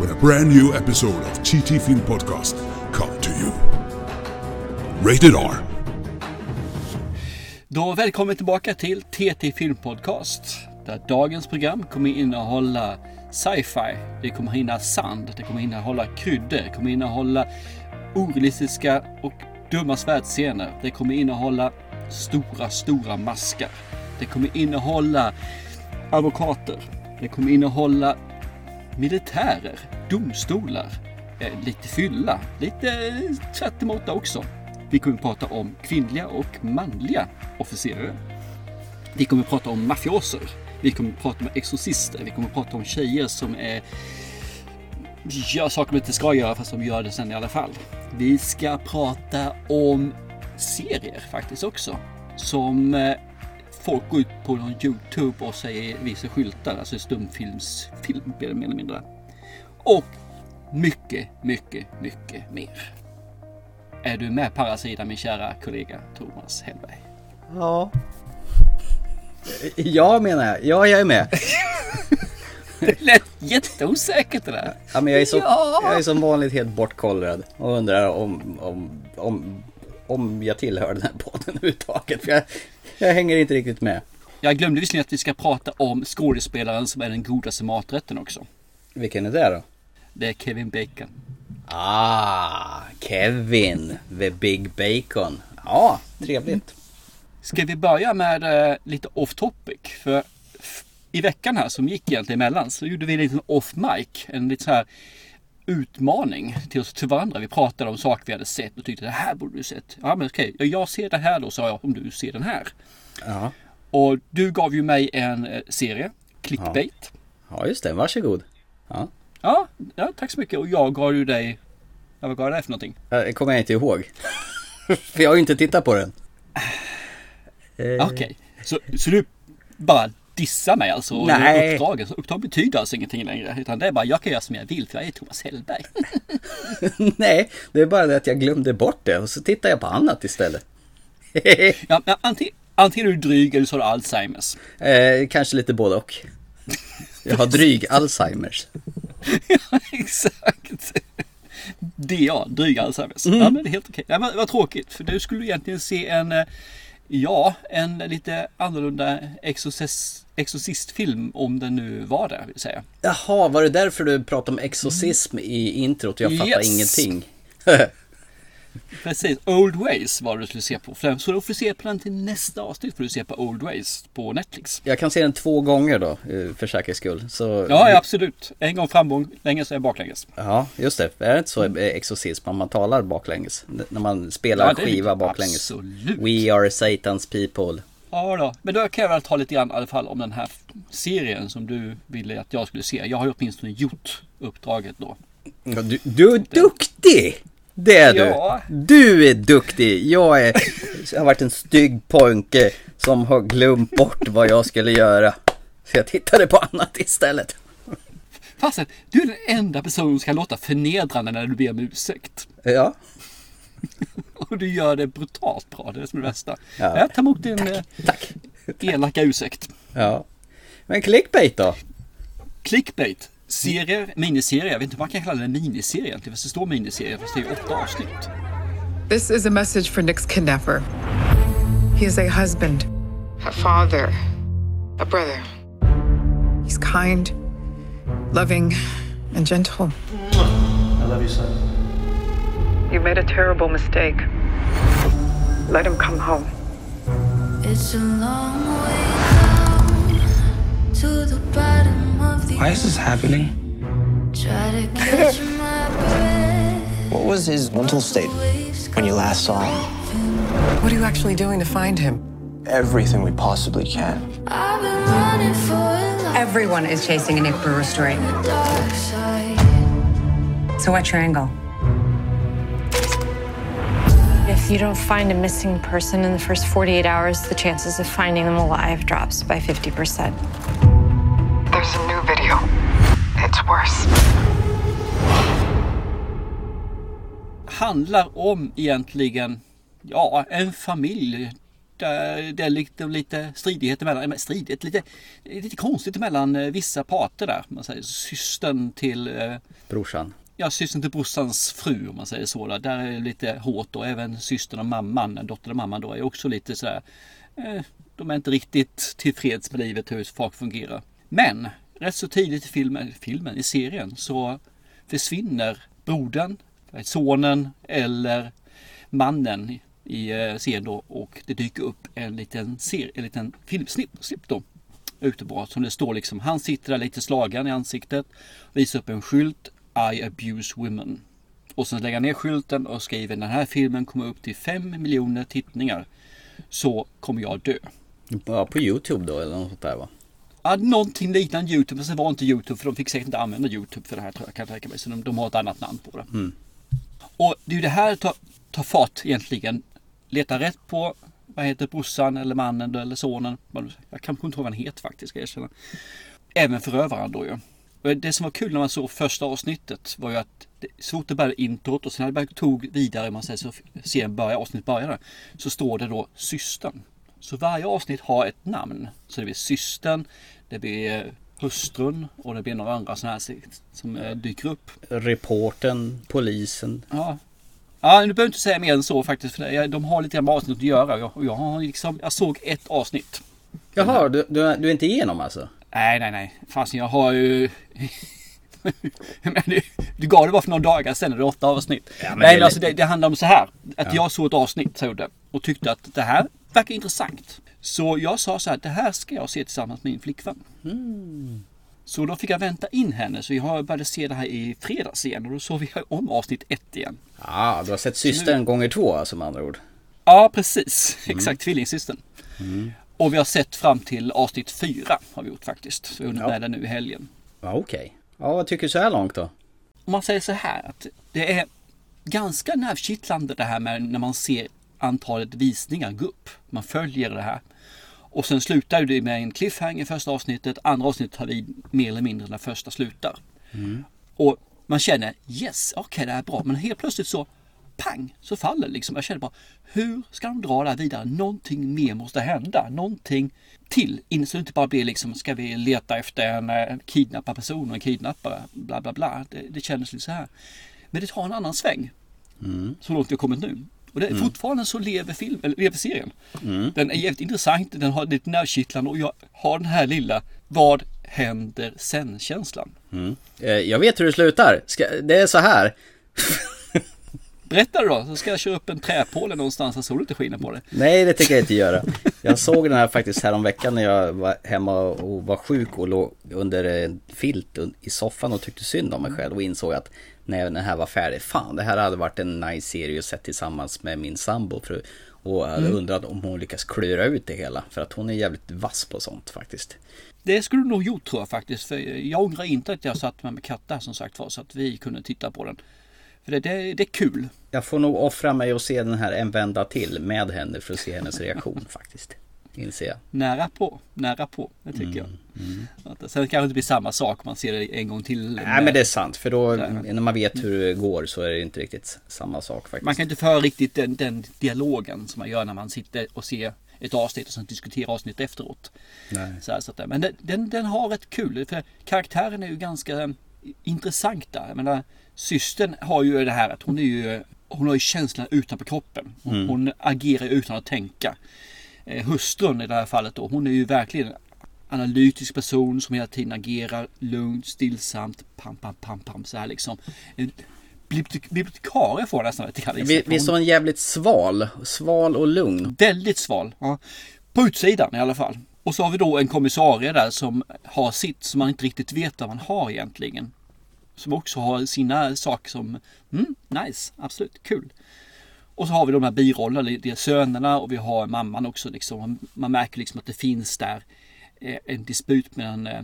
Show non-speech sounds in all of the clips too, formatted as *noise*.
when a brand new episode of TT Film Podcast come to you. Rated R. Då välkommen tillbaka till TT Filmpodcast. Där dagens program kommer innehålla sci-fi, det kommer innehålla sand, det kommer innehålla kryddor, det kommer innehålla orealistiska och dumma svärdscener. Det kommer innehålla stora, stora maskar. Det kommer innehålla advokater. Det kommer innehålla militärer, domstolar, eh, lite fylla, lite eh, tvärtemot också. Vi kommer prata om kvinnliga och manliga officerare. Vi kommer prata om mafioser. Vi kommer prata om exorcister. Vi kommer prata om tjejer som är gör saker de inte ska göra fast de gör det sen i alla fall. Vi ska prata om serier faktiskt också. Som eh, folk går ut på någon Youtube och säger, visar skyltar, alltså stumfilmsfilm mer eller mindre. Och mycket, mycket, mycket mer. Är du med sidan min kära kollega Thomas Hellberg? Ja. Ja menar jag. Ja, jag är med. *laughs* Det lät jätteosäkert det där. Ja, men jag är, så, Ja. jag är som vanligt helt bortkollrad och undrar om, om, om, om jag tillhör den här podden överhuvudtaget. För jag, jag hänger inte riktigt med. Jag glömde visserligen att vi ska prata om skådespelaren som är den godaste maträtten också. Vilken är det då? Det är Kevin Bacon. Ah, Kevin, the Big Bacon. Ja, trevligt. Ska vi börja med eh, lite off topic? För i veckan här som gick egentligen emellan så gjorde vi en liten off mic. En liten så här utmaning till oss till varandra. Vi pratade om saker vi hade sett och tyckte det här borde du sett. Ja men okej, ja, jag ser det här då sa jag om du ser den här. Ja, Och du gav ju mig en eh, serie, Clickbait. ja just det. Varsågod. Ja. Ja, ja, tack så mycket. Och jag gav ju dig, ja, vad gav jag dig för någonting? Det kommer jag inte ihåg. *laughs* För jag har ju inte tittat på den. Eh, Okej, så, så du bara dissar mig alltså? Och Nej. Uppdraget, så uppdrag betyder alltså ingenting längre. Utan det är bara, jag kan göra som jag vill för jag är Thomas Hellberg. *laughs* Nej, det är bara det att jag glömde bort det och så tittar jag på annat istället. *laughs* Ja, men antingen, antingen är du dryg eller så har du Alzheimers. eh, kanske lite både och. Jag har dryg *laughs* Alzheimers. ja, exakt. DA, dryg Alzheimers. Ja, men det är helt okej. Ja, men vad tråkigt, för du skulle egentligen se en, eh, ja, en lite annorlunda exorcist, exorcistfilm om den nu var det, vill säga. Jaha, var det därför du pratade om exorcism i introt? Jag fattar Yes. ingenting. *laughs* Precis, Old Ways var det du skulle se på. Så du får se på den till nästa avsnitt får du se på Old Ways på Netflix. jag kan se den två gånger då, eh, för säkerhets skull. Så, Ja, absolut. En gång fram, länge så är baklänges. Ja, just det. Är det inte så eh, exorcism, att man talar baklänges? När man spelar Ja, en skiva baklänges. absolut. We are Satan's people. Ja då. Men då kan jag väl ta lite grann i alla fall om den här serien som du ville att jag skulle se. Jag har ju åtminstone gjort uppdraget då. Ja, Du, du är duktig! Det är du. Ja. Du är duktig. Jag, är, jag har varit en stygg pojke som har glömt bort vad jag skulle göra. Så jag tittade på annat istället. Fastän du är den enda personen som ska låta förnedrande när du ber om ursäkt. Ja, *laughs* Och du gör det brutalt bra, det är det som är det bästa. Ja. Jag tar emot din eh, tack. elaka ursäkt. Ja. Men clickbait då? Clickbait. Serier, miniserier. Jag vet inte vad man kan kalla det miniserie egentligen. Fast det står miniserie fast det är åtta avsnitt. This is a message for Nick's kidnapper. He is a husband. a father, a brother. He's kind, loving, and gentle. I love you, son. You made a terrible mistake. Let him come home. It's a long way down to the bottom of the Why is this happening? Try to *laughs* catch my breath. What was his mental state when you last saw him? What are you actually doing to find him? Everything we possibly can. I've been running for a long Everyone is chasing a Nick Brewer story. So what's your angle? If you don't find a missing person in the first 48 hours, the chances of finding them alive drops by 50%. There's a new video. It's worse. handlar om egentligen ja, en familj där det är lite, lite stridigheter mellan, men stridighet, lite, lite konstigt mellan eh, vissa parter där. Man säger systern till eh, Brorsan. Ja, systern till brorsans fru om man säger så. Där, där är det lite hårt och även systern och mamman, dottern och mamman då är också lite sådär. Eh, de är inte riktigt tillfreds med livet hur folk fungerar. Men rätt så tidigt i filmen, filmen i serien så försvinner brodern, eh, sonen eller mannen i eh, serien då och det dyker upp en liten, ser, en liten filmsnipp snipp då ute på som det står liksom han sitter där lite slagen i ansiktet visar upp en skylt I abuse women och sen lägger han ner skylten och skriver den här filmen kommer upp till 5 miljoner tittningar så kommer jag dö. Bara på Youtube då eller något sånt där va? Ja, någonting liknande Youtube, men sen var inte Youtube för de fick säkert inte använda Youtube för det här tror jag kan jag tänka mig. Så de, de har ett annat namn på det. Mm. Och det är ju det här tar, tar fart egentligen. Leta rätt på vad heter brorsan eller mannen eller sonen. Jag kanske inte ihåg vad han heter faktiskt ska jag erkänna. Även förövaren då ju. Och det som var kul när man såg första avsnittet var ju att det, så fort det började introt och sen när det tog vidare, man säger så serien börjar, avsnitt började. Så står det då systern. Så varje avsnitt har ett namn. Så det blir systern, det blir hustrun och det blir några andra sådana här som eh, dyker upp. Reporten, polisen. Ja. Ja, du behöver inte säga mer än så faktiskt. För de har lite grann med avsnitt att göra. Jag, jag, har liksom, jag såg ett avsnitt. Jaha, du, du, du är inte igenom alltså? Nej, nej, nej. Fast jag har ju... *laughs* du, du gav det bara för några dagar sedan, det är åtta avsnitt. Ja, men nej, det, alltså det, det handlar om så här. Att ja. jag såg ett avsnitt, så det, och tyckte att det här verkar intressant. Så jag sa så här, det här ska jag se tillsammans med min flickvän. Mm. Så då fick jag vänta in henne. Så jag började se det här i fredags igen och då såg vi om avsnitt ett igen. Ja, ah, du har sett systern nu... gånger två alltså med andra ord. Ja, precis. *laughs* Mm. Exakt, tvillingsystern. Mm. Och vi har sett fram till avsnitt fyra har vi gjort faktiskt. Så vi har hunnit med det nu i helgen. Ja, okej. Okay. Ja, vad tycker du så här långt då? Om man säger så här att det är ganska nervkittlande det här med när man ser antalet visningar gå upp. Man följer det här. Och sen slutar det med en cliffhanger första avsnittet. Andra avsnittet tar vi mer eller mindre när första slutar. Mm. Och man känner yes, okej okay, det är bra. Men helt plötsligt så pang så faller liksom. Jag känner bara hur ska de dra det här vidare? Någonting mer måste hända. Någonting till. Så det inte bara blir liksom ska vi leta efter en eh, kidnappad person och en kidnappare. Bla bla bla. Det, det kändes lite så här. Men det tar en annan sväng. Mm. Så långt vi har kommit nu. Och det är mm. fortfarande så lever, film, eller lever serien. Mm. Den är jävligt intressant, den har lite nervkittlande och jag har den här lilla Vad händer sen-känslan. Mm. Eh, jag vet hur det slutar. Ska, det är så här. Berätta då, så ska jag köra upp en träpåle någonstans så solen inte skiner på det. Nej, det tänker jag inte göra. Jag såg den här faktiskt häromveckan när jag var hemma och var sjuk och låg under en filt i soffan och tyckte synd om mig själv och insåg att när den här var färdig, fan det här hade varit en nice serie att se tillsammans med min sambo. För, och jag mm. undrat om hon lyckas klura ut det hela. För att hon är jävligt vass på sånt faktiskt. Det skulle du nog gjort tror jag faktiskt. För jag ångrar inte att jag satt med, med katta som sagt var. Så att vi kunde titta på den. För det, det, det är kul. Jag får nog offra mig och se den här en vända till med henne för att se hennes reaktion *laughs* faktiskt. Inser jag. Nära på, nära på, det tycker mm, jag. Mm. Sen kanske det inte blir samma sak om man ser det en gång till. Nej med, men det är sant, för då när man vet hur det går så är det inte riktigt samma sak faktiskt. Man kan inte föra riktigt den, den dialogen som man gör när man sitter och ser ett avsnitt och sen diskuterar avsnitt efteråt. Nej. Så här, så att, men den, den, den har rätt kul, för karaktären är ju ganska intressanta. Jag menar, systern har ju det här att hon är ju hon har ju känslan utanpå kroppen. Hon, mm. hon agerar utan att tänka. Eh, hustrun i det här fallet då, hon är ju verkligen en analytisk person som hela tiden agerar lugnt, stillsamt, pam, pam, pam, pam, så här liksom. Bibliotekarie får nästan lite grann. Visst är hon jävligt sval? Sval och lugn? Väldigt sval. Ja. På utsidan i alla fall. Och så har vi då en kommissarie där som har sitt som man inte riktigt vet vad man har egentligen. Som också har sina saker som, mm, nice, absolut, kul. Och så har vi de här birollerna, det är sönerna och vi har mamman också. Liksom. Man märker liksom att det finns där eh, en disput mellan eh,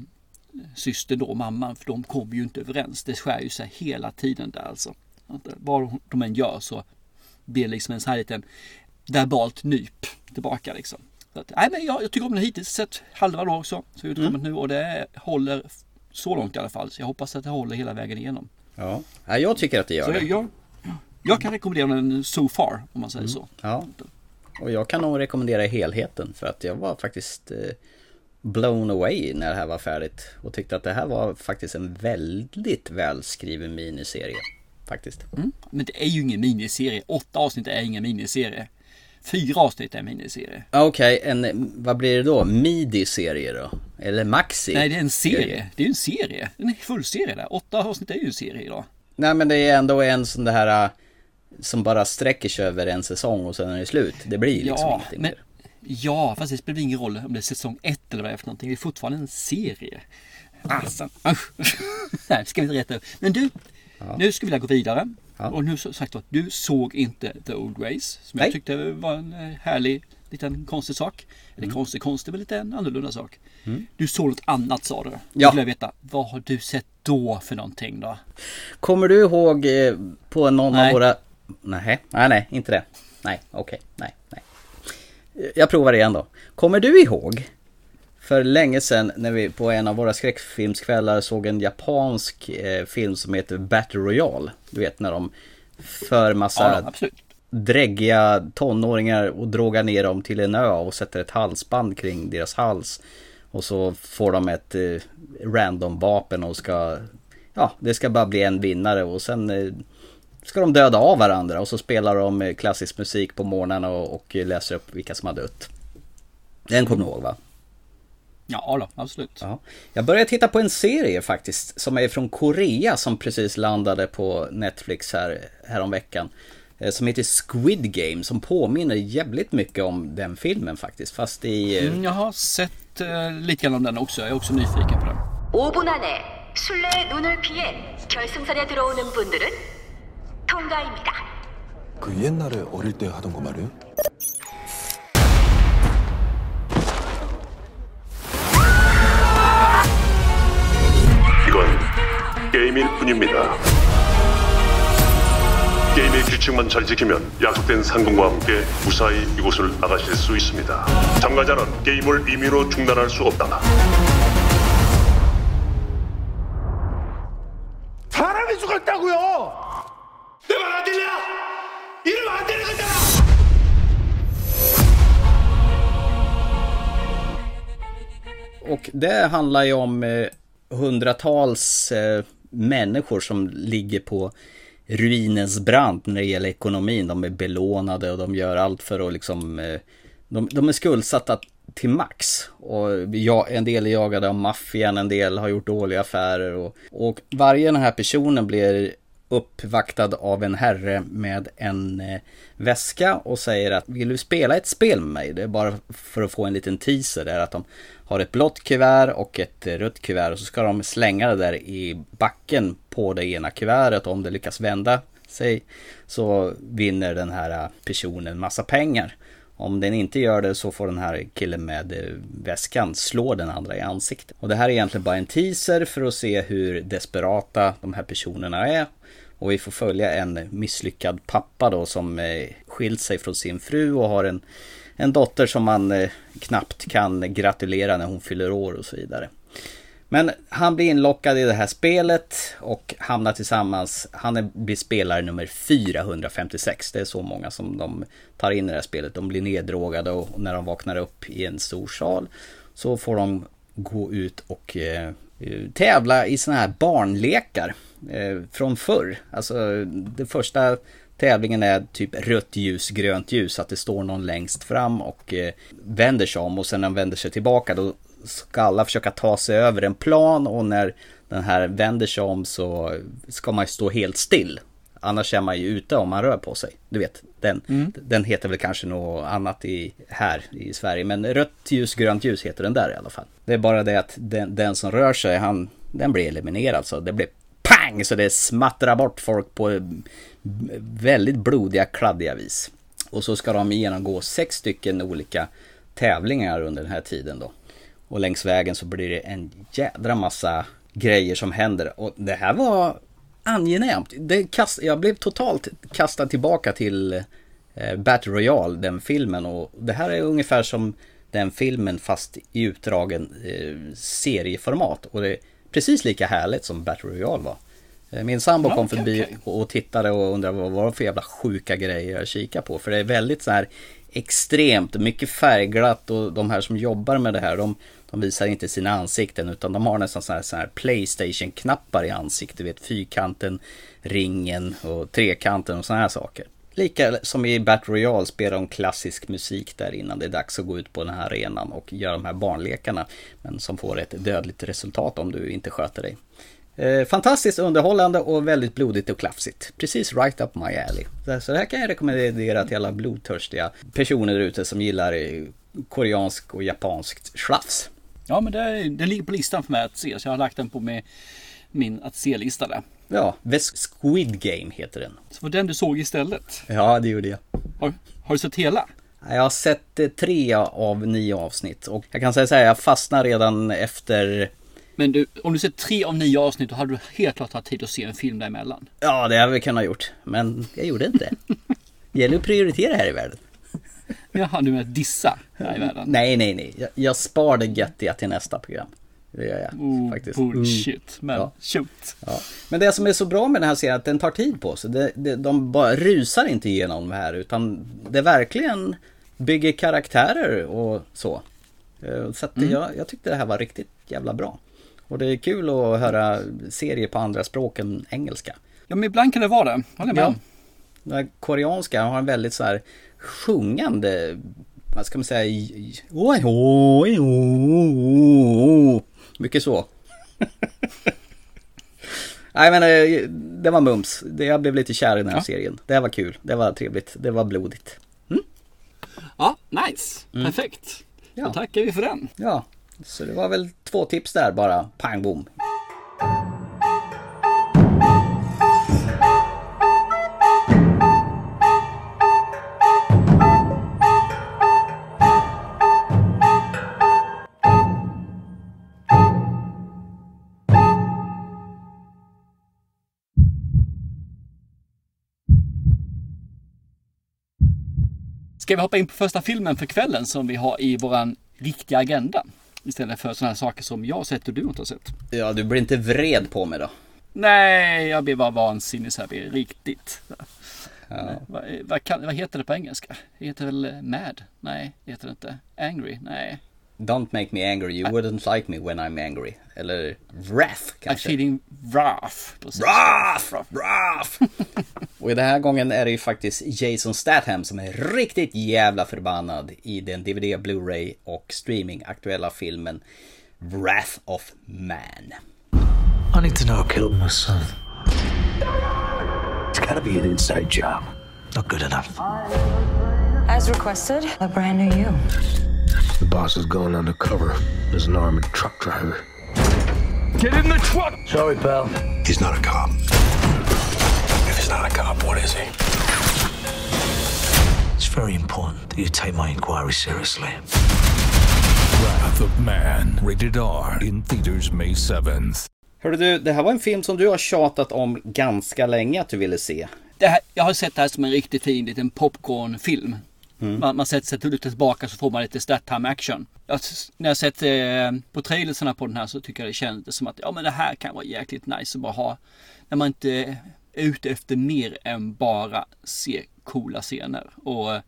syster då, mamman, för de kommer ju inte överens. Det skär ju sig hela tiden där alltså. Att vad de än gör så blir det liksom en sån här liten verbalt nyp tillbaka liksom. Så att, nej, men jag, jag tycker om den hittills, sett halva då också. Så utkommit Mm. nu och det håller så långt i alla fall. Så jag hoppas att det håller hela vägen igenom. Ja, ja jag tycker att det gör Så det. jag, jag kan rekommendera den so far om man säger Mm. så. Ja. Och jag kan nog rekommendera helheten för att jag var faktiskt eh, blown away när det här var färdigt. Och tyckte att det här var faktiskt en väldigt välskriven miniserie. Faktiskt. Mm. Men det är ju ingen miniserie. Åtta avsnitt är ingen miniserie. Fyra avsnitt är en miniserie. Ja, Okej, en, vad blir det då? Midi-serie då? Eller maxi? Nej, det är en serie. Det är en serie. En full serie där. Åtta avsnitt är ju en serie idag. Nej men det är ändå en sån här äh, som bara sträcker sig över en säsong och sen är det slut. Det blir liksom Ja, ingenting men, ja, fast det spelar ingen roll om det är säsong ett eller vad det är för någonting. Det är fortfarande en serie. Alltså, usch. *laughs* Nej, ska vi inte rätta upp. Men du, nu ska vi vilja gå vidare. Ja. Och nu sagt då, du såg inte The Old Ways. Som Nej. jag tyckte var en eh, härlig liten konstig sak. Eller Mm. konstig, konstig, men lite en annorlunda sak. Du såg något annat sa du. Ja. Jag vill veta, vad har du sett då för någonting då? Kommer du ihåg eh, på någon Nej. av våra... Nej, nej, nej, inte det. Nej, okej, nej, nej. Jag provar igen då. Kommer du ihåg för länge sedan när vi på en av våra skräckfilmskvällar såg en japansk eh, film som heter Battle Royale? Du vet när de för massa Ja, absolut. dräggiga tonåringar och drogar ner dem till en ö och sätter ett halsband kring deras hals. Och så får de ett eh, random vapen och ska... Ja, det ska bara bli en vinnare och sen eh, ska de döda av varandra och så spelar de eh, klassisk musik på morgnarna och, och läser upp vilka som har dött. Den kommer du ihåg va? Ja, då, absolut. Ja. Jag började titta på en serie faktiskt som är från Korea som precis landade på Netflix här, häromveckan. Eh, Som heter Squid Game som påminner jävligt mycket om den filmen faktiskt. Fast i... eh, Mm, jag har sett eh, lite grann om den också. Jag är också nyfiken på den. 5분 안에 술래의 눈을 피해 결승선에 들어오는 분들은 통과입니다. 그 옛날에 어릴 때 하던 거 말이에요? 이건 게임일 뿐입니다. 게임의 규칙만 잘 지키면 약속된 상금과 함께 무사히 이곳을 나가실 수 있습니다. 참가자는 게임을 임의로 중단할 수 없다. 사람이 죽었다고요! 내 말 안 들려? 이러면 안 되는 거잖아! Och det handlar ju om hundratals eh, människor som ligger på ruinens brant när det gäller ekonomin. De är belånade och de gör allt för att liksom... Eh, de, de är skuldsatta till max. Och ja, en del är jagade av maffian, en del har gjort dåliga affärer. Och, och varje den här personen blir uppvaktad av en herre med en eh, väska och säger att vill du spela ett spel med mig? Det är bara för att få en liten teaser. där att de har ett blått kuvert och ett eh, rött kuvert och så ska de slänga det där i backen på det ena kuvertet. och Om det lyckas vända sig så vinner den här eh, personen massa pengar. Om den inte gör det så får den här killen med eh, väskan slå den andra i ansiktet. Och det här är egentligen bara en teaser för att se hur desperata de här personerna är. Och vi får följa en misslyckad pappa då som eh, skilt sig från sin fru och har en, en dotter som man eh, knappt kan gratulera när hon fyller år och så vidare. Men han blir inlockad i det här spelet och hamnar tillsammans. Han är, blir spelare nummer 456. Det är så många som de tar in i det här spelet. De blir neddrogade och när de vaknar upp i en stor sal så får de gå ut och eh, eh tävla i såna här barnlekar eh, från förr. Alltså det första tävlingen är typ rött ljus, grönt ljus. Att det står någon längst fram och eh, vänder sig om och sen när de vänder sig tillbaka då ska alla försöka ta sig över en plan och när den här vänder sig om så ska man ju stå helt still. Annars är man ju ute om man rör på sig. Du vet, den, Mm. den heter väl kanske något annat i, här i Sverige. Men rött ljus, grönt ljus heter den där i alla fall. Det är bara det att den, den som rör sig, han, den blir eliminerad. Så det blir pang! Så det smattrar bort folk på väldigt blodiga, kladdiga vis. Och så ska de genomgå sex stycken olika tävlingar under den här tiden då. Och längs vägen så blir det en jädra massa grejer som händer. Och det här var angenämt. Det kast, jag blev totalt kastad tillbaka till eh, Battle Royale, den filmen. Och det här är ungefär som den filmen fast i utdragen eh, serieformat. Och det är precis lika härligt som Battle Royale var. Eh, Min sambo kom okej, förbi okej. och tittade och undrade vad var det för jävla sjuka grejer jag kikar på. För det är väldigt så här extremt, mycket färgglatt och de här som jobbar med det här de, de visar inte sina ansikten utan de har nästan så här, så här Playstation-knappar i ansiktet. Du vet fyrkanten, ringen och trekanten och sådana här saker. Lika som i Battle Royale spelar de klassisk musik där innan det är dags att gå ut på den här arenan och göra de här barnlekarna. Men som får ett dödligt resultat om du inte sköter dig. Eh, fantastiskt underhållande och väldigt blodigt och klafsigt. Precis right up my alley. Så- det här kan jag rekommendera till alla blodtörstiga personer där ute som gillar eh, koreansk och japanskt slafs. Ja, men det, det ligger på listan för mig att se. Så jag har lagt den på med min att se-lista där. Ja, The Squid Game heter den. Så var den du såg istället. Ja, det gjorde jag. Har, har du sett hela? Jag har sett eh, tre av nio avsnitt och jag kan säga så här, jag fastnade redan efter Men du, om du sett tre av nio avsnitt då hade du helt klart haft tid att se en film däremellan. Ja, det hade vi kunnat gjort. Men jag gjorde inte det. Gäller att prioritera här i världen. Jaha, du med dissa här i världen? Nej, nej, nej. Jag, jag spar det göttiga till nästa program. Det gör jag Oh, faktiskt. bullshit. Men Ja. shoot. Ja. Men det som är så bra med den här serien är att den tar tid på sig. Det, det, de bara rusar inte igenom det här utan det verkligen bygger karaktärer och så. Eh, Så att Mm. jag, jag tyckte det här var riktigt jävla bra. Och det är kul att höra serier på andra språk än engelska. Ja, men ibland kan det vara det. Håller med Ja. Den koreanska har en väldigt så här sjungande, vad ska man säga, mycket så. *laughs* Nej men eh, det var mums. Det- Jag blev lite kär i den här Ja. serien. Det var kul. Det var trevligt. Det var blodigt. Ja, nice. Mm. Perfekt. Ja. Då tackar vi för den. Ja, så det var väl två tips där bara. Pang bom. Ska vi hoppa in på första filmen för kvällen som vi har i våran riktiga agenda? Istället för sådana här saker som jag har sett och du inte har sett. Ja, du blir inte vred på mig då. Nej, jag blir bara vansinnig så här. blir Riktigt. Ja. Vad, vad, kan, vad heter det på engelska? Det heter väl mad? Nej, det heter det inte. Angry? Nej. Don't make me angry, you wouldn't like me when I'm angry. Eller wrath I'm kanske. feeling wrath. Wrath! Wrath! *laughs* Och i den här gången är det ju faktiskt Jason Statham som är riktigt jävla förbannad i den DVD, Blu-ray och streaming aktuella filmen Wrath of Man. I need to know who killed my son. It's gotta be an inside job. Not good enough. As requested, a brand new you. The boss is going undercover as an armored truck driver. Get in the truck! Sorry, pal. He's not a cop. If he's not a cop, what is he? It's very important that you take my inquiry seriously. Wrath of Man, rated R, in theaters May 7th. Hörru du, det här var en film som du har tjatat om ganska länge att du ville se. Det här, jag har sett det här som en riktigt fin liten popcornfilm. Mm. Man, man sätter sig till tillbaka så får man lite stat-time action. Jag, när jag sett eh, på trailersarna på den här så tycker jag det kändes som att ja men det här kan vara jäkligt nice att bara ha. När man inte är ute efter mer än bara se coola scener. Och eh,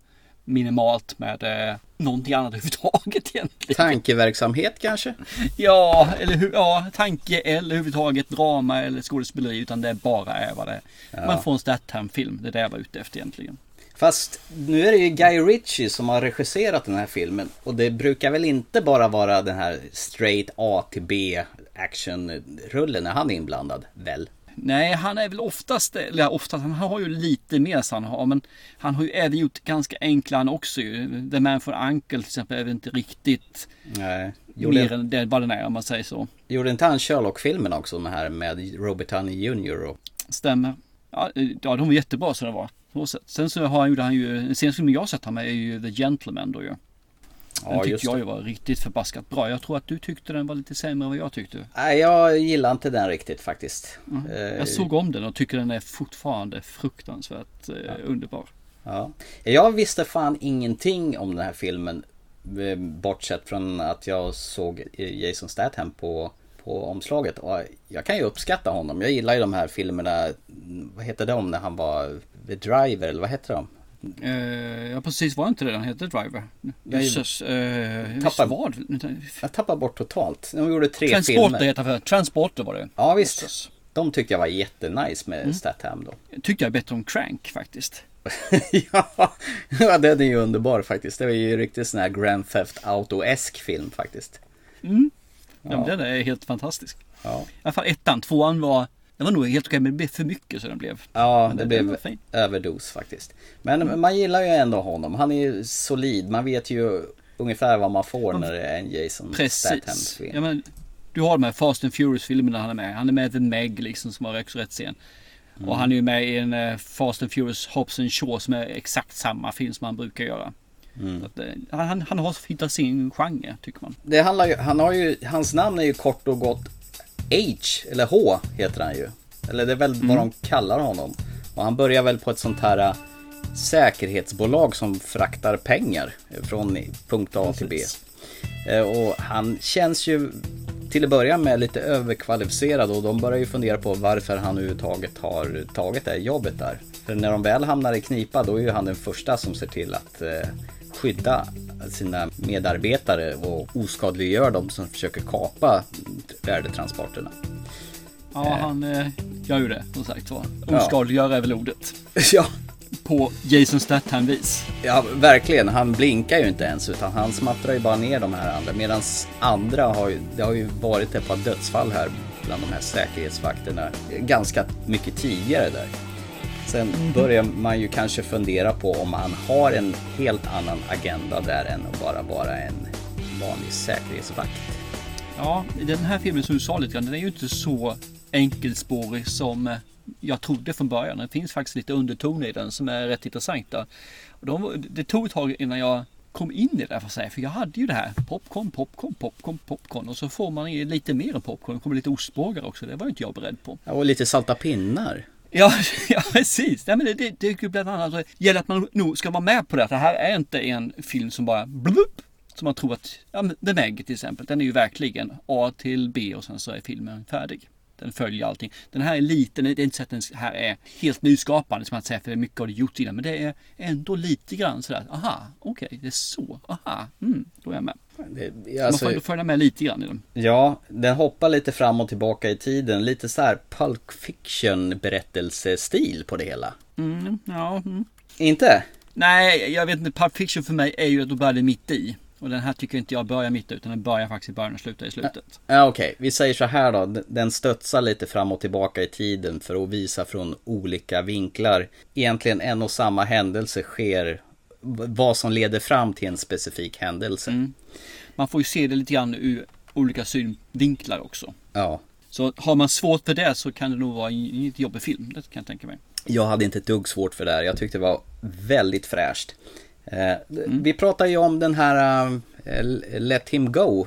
minimalt med eh, någonting annat överhuvudtaget *laughs* egentligen. Tankeverksamhet kanske? *laughs* Ja, eller hur, ja, tanke eller överhuvudtaget drama eller skådespeleri utan det bara är vad det är. Ja. Man får en stat-time-film, det är det jag var ute efter egentligen. Fast nu är det ju Guy Ritchie som har regisserat den här filmen. Och det brukar väl inte bara vara den här straight A till B actionrullen när han är inblandad, väl? Nej, han är väl oftast, eller oftast, han har ju lite mer så han har, men han har ju även gjort ganska enkla han också ju. The Man from Uncle till exempel är väl inte riktigt Nej. mer Gjorde, än det vad den är om man säger så. gjorde inte han Sherlock-filmen också, den här med Robert Downey Jr. Och... Stämmer. Ja, ja, de var jättebra så det var. Så. Sen så har han, gjorde han ju, den senaste filmen jag sett han med är ju The Gentleman då ju. Ja, Den tyckte just jag ju var riktigt förbaskat bra. Jag tror att du tyckte den var lite sämre än vad jag tyckte. Nej, jag gillar inte den riktigt faktiskt. Eh, Jag såg om den och tycker den är fortfarande fruktansvärt eh, underbar. Ja. Jag visste fan ingenting om den här filmen. eh, Bortsett från att jag såg Jason Statham på, på omslaget. Och jag kan ju uppskatta honom. Jag gillar ju de här filmerna. Vad heter de när han var Driver eller vad heter de? Eh, ja precis, var inte det den hette Driver? Jösses, eh, visst tappar-? Jag tappar bort totalt. De gjorde tre Transporter filmer. heter det. Transporter var det. Ja visst. De tyckte jag var jättenice med Mm. Statham då. Jag tyckte jag bättre om Crank faktiskt. *laughs* ja, ja, den är ju underbar faktiskt. Det var ju riktigt sån här Grand Theft Auto-esk film faktiskt. Mm. Ja, Ja. den är helt fantastisk. Ja. I alla fall ettan, tvåan var, den var nog helt okej men det blev för mycket så den blev. Ja, det den blev överdos faktiskt. Men man gillar ju ändå honom. Han är ju solid. Man vet ju ungefär vad man får när det är en Jason. Statham-film. Ja, men, du har de här Fast and Furious-filmerna han är med. Han är med i The Meg liksom som var också rätt sen. Mm. Och han är ju med i en eh, Fast and Furious Hobbs and Shaw som är exakt samma film som han brukar göra. Mm. Att, eh, han, han har hittat sin genre tycker man. Det handlar ju, han har ju, hans namn är ju kort och gott H, eller H heter han ju. Eller det är väl Mm. vad de kallar honom. Och han börjar väl på ett sånt här äh, säkerhetsbolag som fraktar pengar från punkt A till B. Eh, Och han känns ju till att börja med lite överkvalificerad och de börjar ju fundera på varför han överhuvudtaget har tagit det här jobbet där. För när de väl hamnar i knipa då är ju han den första som ser till att eh, skydda sina medarbetare och oskadliggör dem som försöker kapa värdetransporterna. Ja, han eh, gör ju det som sagt var. Ja. Oskadliggöra är väl ordet. *laughs* Ja. På Jason Statham-vis. Ja, verkligen. Han blinkar ju inte ens utan han smattrar ju bara ner de här andra. Medan andra har ju, det har ju varit ett par dödsfall här bland de här säkerhetsvakterna ganska mycket tidigare där. Sen börjar man ju kanske fundera på om han har en helt annan agenda där än att bara vara en vanlig säkerhetsvakt. Ja, den här filmen som du sa lite grann, den är ju inte så enkelspårig som eh, jag trodde från början. Det finns faktiskt lite undertoner i den som är rätt intressanta. De, det tog ett tag innan jag kom in i det där för säga. För jag hade ju det här popcorn, popcorn, popcorn, popcorn. Och så får man lite mer än popcorn. Det kommer lite ostbågar också. Det var ju inte jag beredd på. Ja, och lite salta pinnar. Ja, *laughs* ja precis. Nej, men det, det, det är ju bland annat det gäller att man nog ska vara med på det. Att det här är inte en film som bara blup, som man tror att, ja The Meg till exempel, den är ju verkligen A till B och sen så är filmen färdig. Den följer allting. Den här är liten, det är inte så att den här är helt nyskapande som att säga för mycket har det gjorts innan. Men det är ändå lite grann sådär, aha, okej, det är så, aha, mm, då är jag med. Det, man alltså- får ändå följa med lite grann i den. Ja, den hoppar lite fram och tillbaka i tiden. Lite så här Pulp Fiction berättelsestil på det hela. Mm, ja, mm. Inte? Nej, jag vet inte. Pulp Fiction för mig är ju att då börjar det mitt i. Och den här tycker inte jag börjar mitt utan den börjar faktiskt i början och slutar i slutet. Ja, okej. Vi säger så här då. Den studsar lite fram och tillbaka i tiden för att visa från olika vinklar. Egentligen en och samma händelse sker. Vad som leder fram till en specifik händelse. Man får ju se det lite grann ur olika synvinklar också. Ja. Så har man svårt för det så kan det nog vara en en jobbig film. Det kan jag tänka mig. Jag hade inte ett dugg svårt för det här. Jag tyckte det var väldigt fräscht. Eh, Vi pratade ju om den här eh, Let Him Go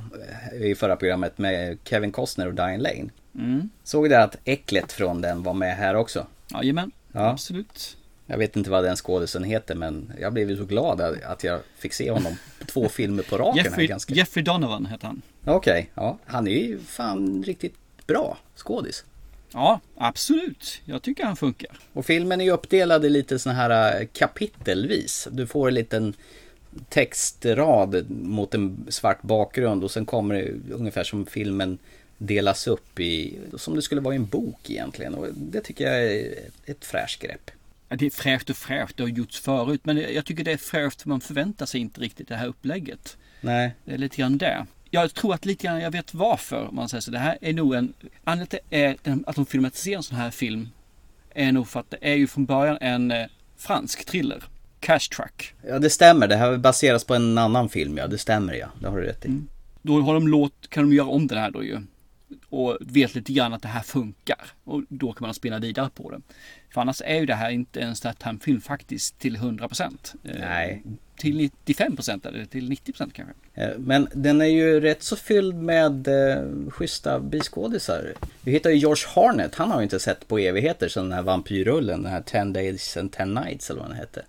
eh, i förra programmet med Kevin Costner och Diane Lane. Mm. Såg det att äcklet från den var med här också? Jajamän, Ja. absolut. Jag vet inte vad den skådisen heter men jag blev ju så glad att jag fick se honom två *laughs* filmer på raken. här Jeffrey, ganska... Jeffrey Donovan heter han. Okej, ja. Han är ju fan riktigt bra skådis. Ja, absolut. Jag tycker han funkar. Och filmen är ju uppdelad i lite såna här äh, kapitelvis. Du får en liten textrad mot en svart bakgrund och sen kommer det ungefär som filmen delas upp i, som det skulle vara i en bok egentligen. Och det tycker jag är ett fräscht grepp. Det är fräscht och fräscht. Det har gjorts förut. Men jag tycker det är fräscht för man förväntar sig inte riktigt det här upplägget. Nej. Det är lite grann det. Jag tror att lite grann, jag vet varför man säger så. Det här är nog en, anledningen till är den- att de filmatiserar en sån här film är nog för att det är ju från början en eh, fransk thriller. Cash Truck. Ja det stämmer, det här baseras på en annan film ja, det stämmer ja. Det har du rätt i. Då har de låt, kan de göra om det här då ju. och vet lite grann att det här funkar. Och då kan man spinna vidare på det. För annars är ju det här inte en Statham-film faktiskt till 100%. Nej. Till 95% eller till 90% kanske. Eh, Men den är ju rätt så fylld med eh, schyssta biskådisar. Vi hittar ju George Harnett, han har ju inte sett på evigheter sedan den här vampyrrullen, den här 10 Days and 10 Nights eller vad den hette.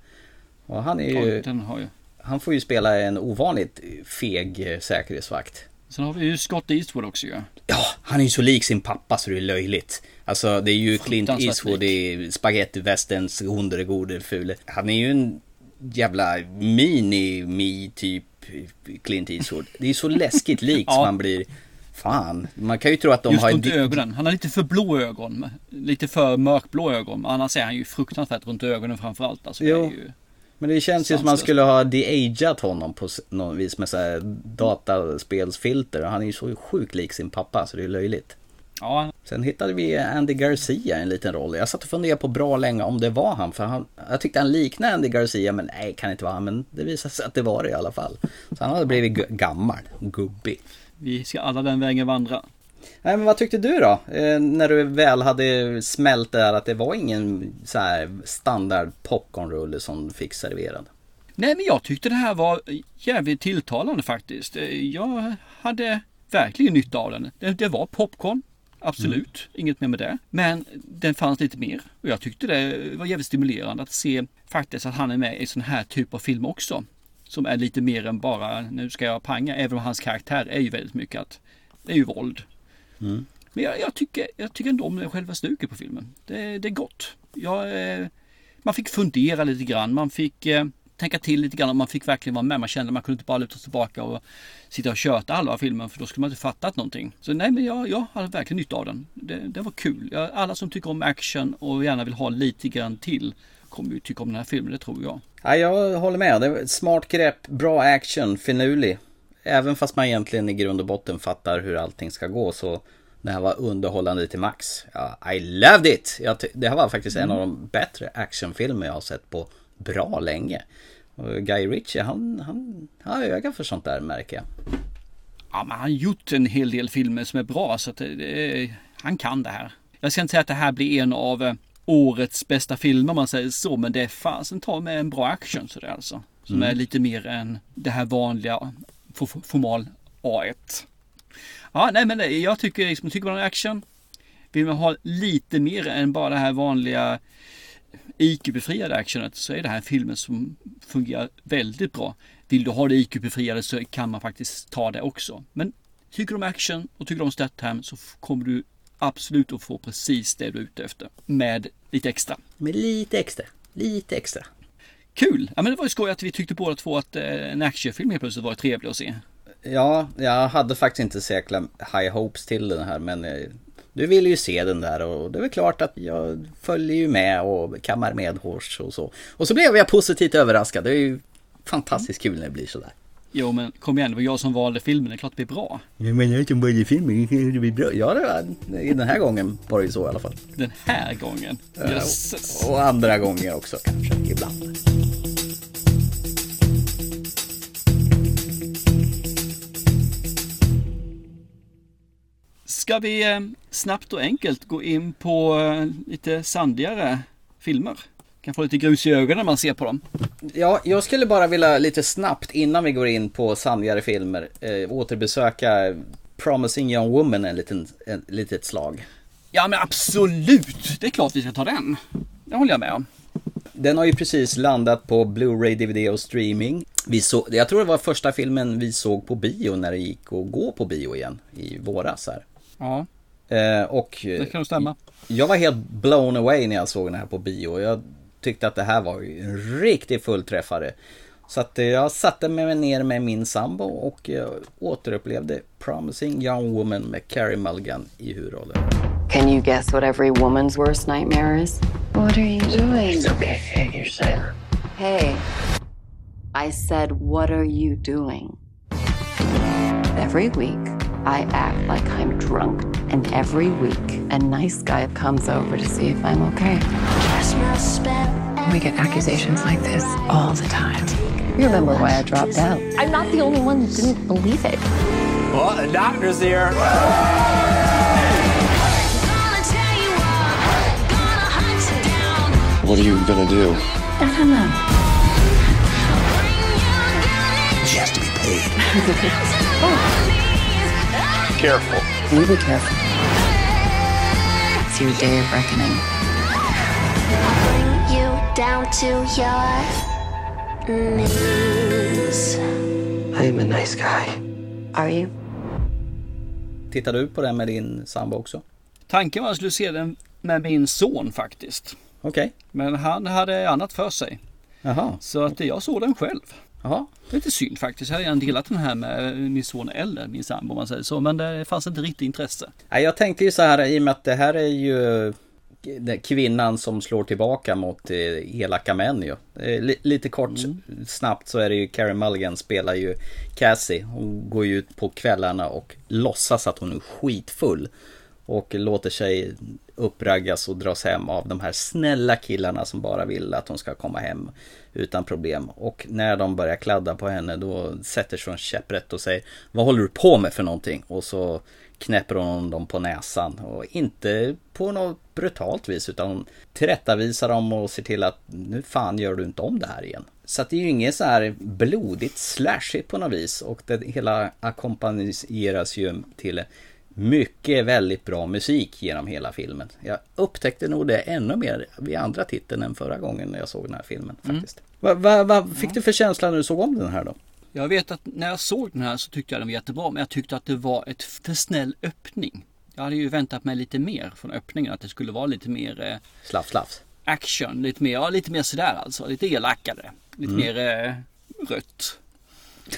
Och han är ju... Ja. Han får ju spela en ovanligt feg eh, säkerhetsvakt. Sen har vi ju Scott Eastwood också ju. Ja, han är ju så lik sin pappa så det är löjligt. Alltså det är ju Clint Eastwood i Spaghetti Westerns Hundre gode fule. Han är ju en jävla mini-me typ Clint Eastwood. Det är så läskigt likt *laughs* Ja. som man blir. Fan, man kan ju tro att de Just har... runt di- ögonen. Han har lite för blå ögon. Lite för mörkblå ögon. Annars är han ju fruktansvärt runt ögonen framförallt. Alltså, Jo. ju... Men det känns ju som man skulle ha de-ageat honom på något vis med så här dataspelsfilter. Han är ju så sjukt lik sin pappa så det är löjligt. Ja, Sen hittade vi Andy Garcia i en liten roll. Jag satt och funderade på bra länge om det var han. För han, jag tyckte han liknade Andy Garcia men nej, kan inte vara han. Men det visade sig att det var det i alla fall. Så han hade blivit gammal, gubbig. vi ska alla den vägen vandra. Nej men vad tyckte du då? Eh, när du väl hade smält där att det var ingen så här standard popcornrulle som fick serverad. Nej men jag tyckte det här var jävligt tilltalande faktiskt. Jag hade verkligen nytta av den. Det, det var popcorn. Absolut, inget mer med det. Men den fanns lite mer. Och jag tyckte det var jävligt stimulerande att se faktiskt att han är med i sån här typ av film också. Som är lite mer än bara nu ska jag panga. Även om hans karaktär är ju väldigt mycket att det är ju våld. Mm. Men jag, jag, tycker, jag tycker ändå om själva stuket på filmen. Det, det är gott. Jag, eh, man fick fundera lite grann. Man fick eh, tänka till lite grann. och Man fick verkligen vara med. Man kände att man kunde inte bara luta sig tillbaka och sitta och köta halva filmen. För då skulle man inte fattat någonting. Så nej, men jag, jag hade verkligen nytta av den. Det, det var kul. Jag, alla som tycker om action och gärna vill ha lite grann till kommer ju tycka om den här filmen. Det tror jag. Ja, jag håller med. Det var ett smart grepp, bra action, finurlig. Även fast man egentligen i grund och botten fattar hur allting ska gå så det här var underhållande till max. Ja, I loved it! Jag det här var faktiskt en av de bättre actionfilmer jag har sett på bra länge. Och Guy Ritchie, han, han, han har öga för sånt där märker jag. Ja, men han har gjort en hel del filmer som är bra så att det, det, han kan det här. Jag ska inte säga att det här blir en av eh, årets bästa filmer om man säger så, men det är fasen ta med en bra action sådär alltså. Som Mm. är lite mer än det här vanliga formal A1. Ja, nej men jag tycker liksom, tycker man om action, vill man ha lite mer än bara det här vanliga IQ-befriade actionet så är det här filmen som fungerar väldigt bra. Vill du ha det IQ-befriade så kan man faktiskt ta det också. Men tycker du om action och tycker du om Statham så kommer du absolut att få precis det du är ute efter. Med lite extra. Med lite extra, lite extra. Kul! Ja men det var ju skoj att vi tyckte båda två att eh, en actionfilm helt plötsligt var trevlig att se. Ja, jag hade faktiskt inte så jäkla high hopes till den här men eh, du ville ju se den där och det är väl klart att jag följer ju med och kammar med hårs och så. Och så blev jag positivt överraskad. Det är ju fantastiskt kul när det blir sådär. Jo men kom igen, det var jag som valde filmen, det är klart det blir bra. Jag menar inte om varje film, det blir bra. Ja, det var, den här gången var det ju så i alla fall. Den här gången. Ja, Jösses. Och andra gånger också kanske, ibland. Ska vi eh, snabbt och enkelt gå in på eh, lite sandigare filmer? Kan få lite grus i ögonen när man ser på dem. Ja, jag skulle bara vilja lite snabbt innan vi går in på sandigare filmer eh, återbesöka Promising Young Woman en liten, en, litet slag. Ja men absolut! Det är klart vi ska ta den. Det håller jag med om. Den har ju precis landat på Blu-ray, DVD och streaming. Vi så, jag tror det var första filmen vi såg på bio när det gick att gå på bio igen i våras här. Ja, Eh, och det kan nog stämma. jag var helt blown away när jag såg den här på bio. Jag tyckte att det här var ju en riktig fullträffare. Så att eh, jag satte mig ner med min sambo och eh, återupplevde Promising Young Woman med Carey Mulligan i huvudrollen. Can you guess what every woman's worst nightmare is? What are you doing? It's okay. Hey, you're safe. Hey. I said, what are you doing? Every week, I act like I'm drunk. And every week, a nice guy comes over to see if I'm okay. We get accusations like this all the time. You remember why I dropped out. I'm not the only one that didn't believe it. Well, the doctor's here. What are you gonna do? I don't know. She has to be paid. *laughs* *laughs* oh. Careful. You be careful. It's your day of reckoning. you down to your knees. I am a nice guy. Are you? Tittar du på den med din sambo också? Tanken var att jag skulle se den med min son faktiskt. Okej. Men han hade annat för sig. Jaha. Så att jag såg den själv. Det är lite synd faktiskt. Jag hade gärna delat den här med min son eller min sambo om man säger så. Men det fanns inte riktigt intresse. Nej, jag tänkte ju så här i och med att det här är ju kvinnan som slår tillbaka mot eh, elaka män ju. Li- lite kort snabbt så är det ju Carey Mulligan spelar ju Cassie. Hon går ju ut på kvällarna och låtsas att hon är skitfull. Och låter sig uppraggas och dras hem av de här snälla killarna som bara vill att hon ska komma hem utan problem. Och när de börjar kladda på henne då sätter sig hon käpprätt och säger Vad håller du på med för någonting? Och så knäpper hon dem på näsan. Och inte på något brutalt vis utan hon tillrättavisar dem och ser till att nu fan gör du inte om det här igen. Så att det är ju inget så här blodigt slashigt på något vis. Och det hela ackompanjeras ju till mycket väldigt bra musik genom hela filmen. Jag upptäckte nog det ännu mer vid andra titeln än förra gången när jag såg den här filmen faktiskt. Vad va, va, fick du för känsla när du såg om den här då? Jag vet att när jag såg den här så tyckte jag den var jättebra. Men jag tyckte att det var ett för snäll öppning. Jag hade ju väntat mig lite mer från öppningen. Att det skulle vara lite mer eh, Slafs, slafs. action. Lite mer, ja, lite mer sådär alltså. Lite elakare. Lite Mm. mer eh, rött.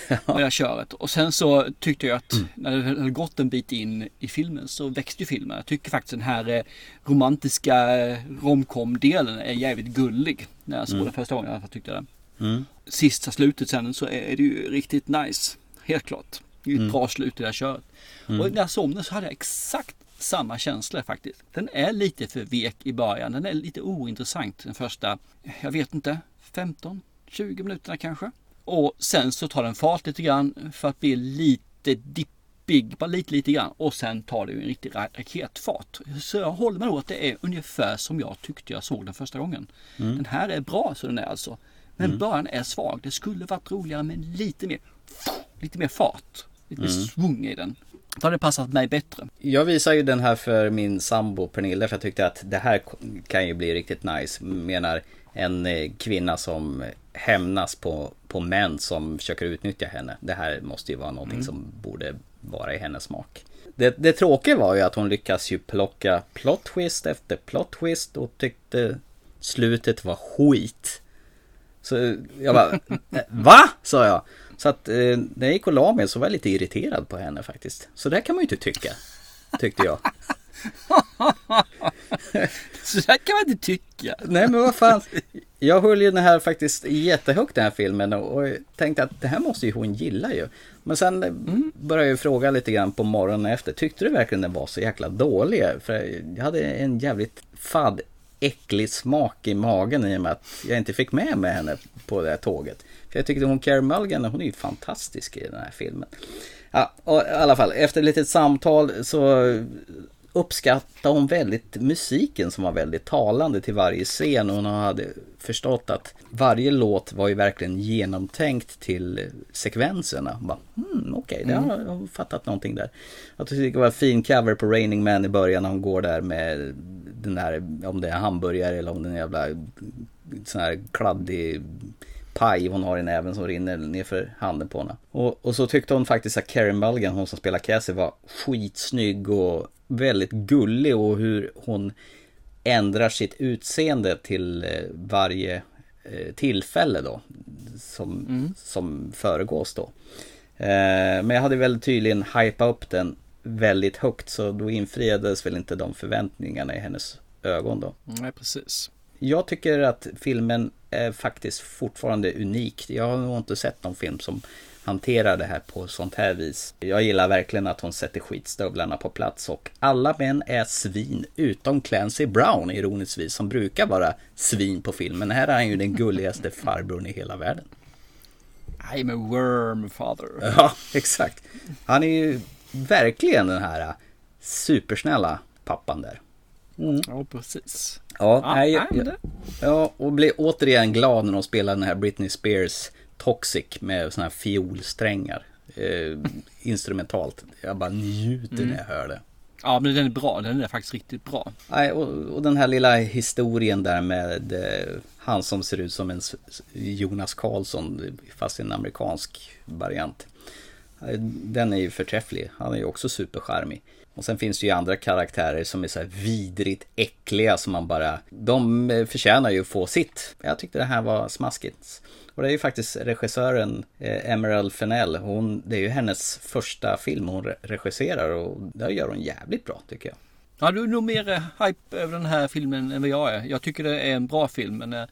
Med det här köret. Och sen så tyckte jag att Mm. när det hade gått en bit in i filmen så växte ju filmen. Jag tycker faktiskt den här eh, romantiska eh, romcom-delen är jävligt gullig. När jag såg Mm. den första gången. Jag tyckte det. Mm. Sista slutet sen så är det ju riktigt nice. Helt klart. Det är ett Mm. bra slut i det här köret. Mm. Och när jag den så hade jag exakt samma känsla faktiskt. Den är lite för vek i början. Den är lite ointressant den första, jag vet inte, 15, 20 minuterna kanske. Och sen så tar den fart lite grann för att bli lite dippig, bara lite lite grann. Och sen tar det en riktig ra- raketfart. Så jag håller med då att det är ungefär som jag tyckte jag såg den första gången. Mm. Den här är bra så den är alltså. Men Mm. början är svag. Det skulle varit roligare med lite mer, lite mer fart. Lite mer Mm. svung i den. Då hade det passat mig bättre. Jag visade ju den här för min sambo Pernilla för jag tyckte att det här kan ju bli riktigt nice. Menar en eh, kvinna som hämnas på, på män som försöker utnyttja henne. Det här måste ju vara någonting Mm. som borde vara i hennes smak. Det, det tråkiga var ju att hon lyckas ju plocka plot twist efter plot twist och tyckte slutet var skit. Så jag bara, *laughs* "Eh, va? Sa jag. Så att eh, när jag gick och la mig så var jag lite irriterad på henne faktiskt. Så där kan man ju inte tycka. Tyckte jag. *laughs* Så där kan man inte tycka. Nej men vad fan. *laughs* Jag höll ju den här faktiskt jättehögt den här filmen och tänkte att det här måste ju hon gilla ju. Men sen mm. började jag fråga lite grann på morgonen efter. Tyckte du verkligen den var så jäkla dålig? För jag hade en jävligt fadd äcklig smak i magen i och med att jag inte fick med mig henne på det här tåget. För jag tyckte hon Carey Mulligan, hon är ju fantastisk i den här filmen. Ja, och i alla fall efter ett litet samtal så uppskattade hon väldigt musiken som var väldigt talande till varje scen och hon hade förstått att varje låt var ju verkligen genomtänkt till sekvenserna. Bara, hmm, Okej, okay, har jag har fattat någonting där. Jag tycker det var en fin cover på Raining Man i början när hon går där med den där, om det är hamburgare eller om det är en jävla sån här kladdig paj hon har i näven som rinner nerför handen på henne. Och, och så tyckte hon faktiskt att Karen Mulligan, hon som spelar Cassie, var skitsnygg och väldigt gullig och hur hon ändrar sitt utseende till eh, varje eh, tillfälle då. Som, Mm. som föregås då. Eh, men jag hade väl tydligen hypat upp den väldigt högt så då infriades väl inte de förväntningarna i hennes ögon då. Nej, precis. Jag tycker att filmen är faktiskt fortfarande unik. Jag har nog inte sett någon film som hanterar det här på sånt här vis. Jag gillar verkligen att hon sätter skitstövlarna på plats och alla män är svin utom Clancy Brown ironiskt som brukar vara svin på filmen. Här är han ju den gulligaste farbrorn i hela världen. I'm a worm father. *laughs* Ja, exakt. Han är ju verkligen den här supersnälla pappan där. Ja, precis. Ja, Ja, nej, nej, men det- ja, och blev återigen glad när de spelade den här Britney Spears Toxic med såna här fiolsträngar. Eh, instrumentalt. Jag bara njuter Mm. när jag hör det. Ja, men den är bra. Den är faktiskt riktigt bra. Nej, och, och den här lilla historien där med eh, han som ser ut som en Jonas Karlsson fast i en amerikansk variant. Eh, Den är ju förträfflig. Han är ju också supercharmig. Och sen finns det ju andra karaktärer som är så här vidrigt äckliga som man bara... De eh, förtjänar ju att få sitt. Jag tyckte det här var smaskigt. Och det är ju faktiskt regissören eh, Emerald Fennell. Hon, det är ju hennes första film hon regisserar och det gör hon jävligt bra tycker jag. Ja, du är nog mer eh, hype över den här filmen än vad jag är. Jag tycker det är en bra film, men eh,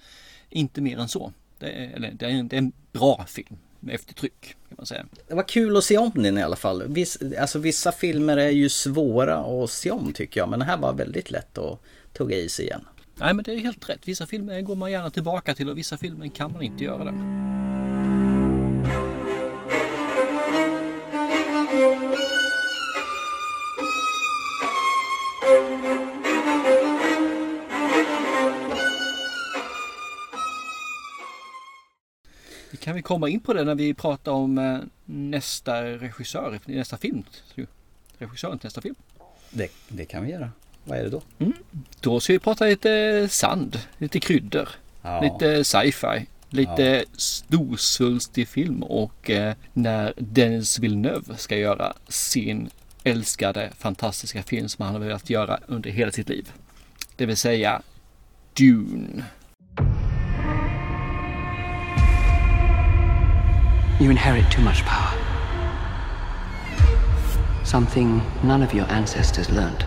inte mer än så. Det är, eller, det är, en, det är en bra film eftertryck, kan man säga. Det var kul att se om den i alla fall. Viss, alltså vissa filmer är ju svåra att se om tycker jag. Men den här var väldigt lätt att tugga i sig igen. Nej, men det är helt rätt. Vissa filmer går man gärna tillbaka till och vissa filmer kan man inte göra det. Kan vi komma in på det när vi pratar om eh, nästa regissör i nästa film. Regissören till nästa film. Det, det kan vi göra. Vad är det då? Då ska vi prata lite sand, lite kryddor, Ja. lite sci-fi, lite storsvulstig film och eh, när Denis Villeneuve ska göra sin älskade fantastiska film som han har velat göra under hela sitt liv. Det vill säga Dune. You inherit too much power. Something none of your ancestors learned.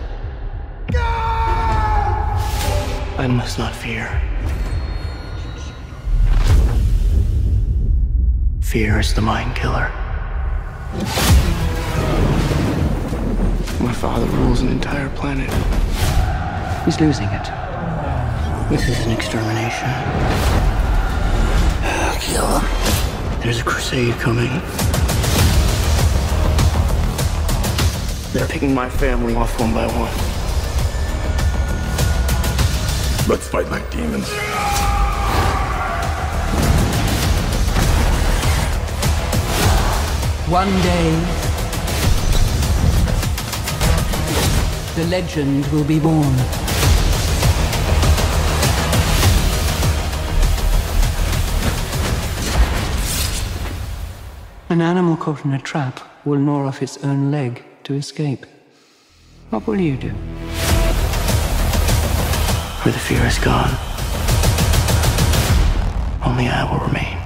I must not fear. Fear is the mind killer. My father rules an entire planet. He's losing it. This is an extermination. Kill him. There's a crusade coming. They're picking my family off one by one. Let's fight like demons. One day, the legend will be born. An animal caught in a trap will gnaw off its own leg to escape. What will you do? Where the fear is gone, only I will remain.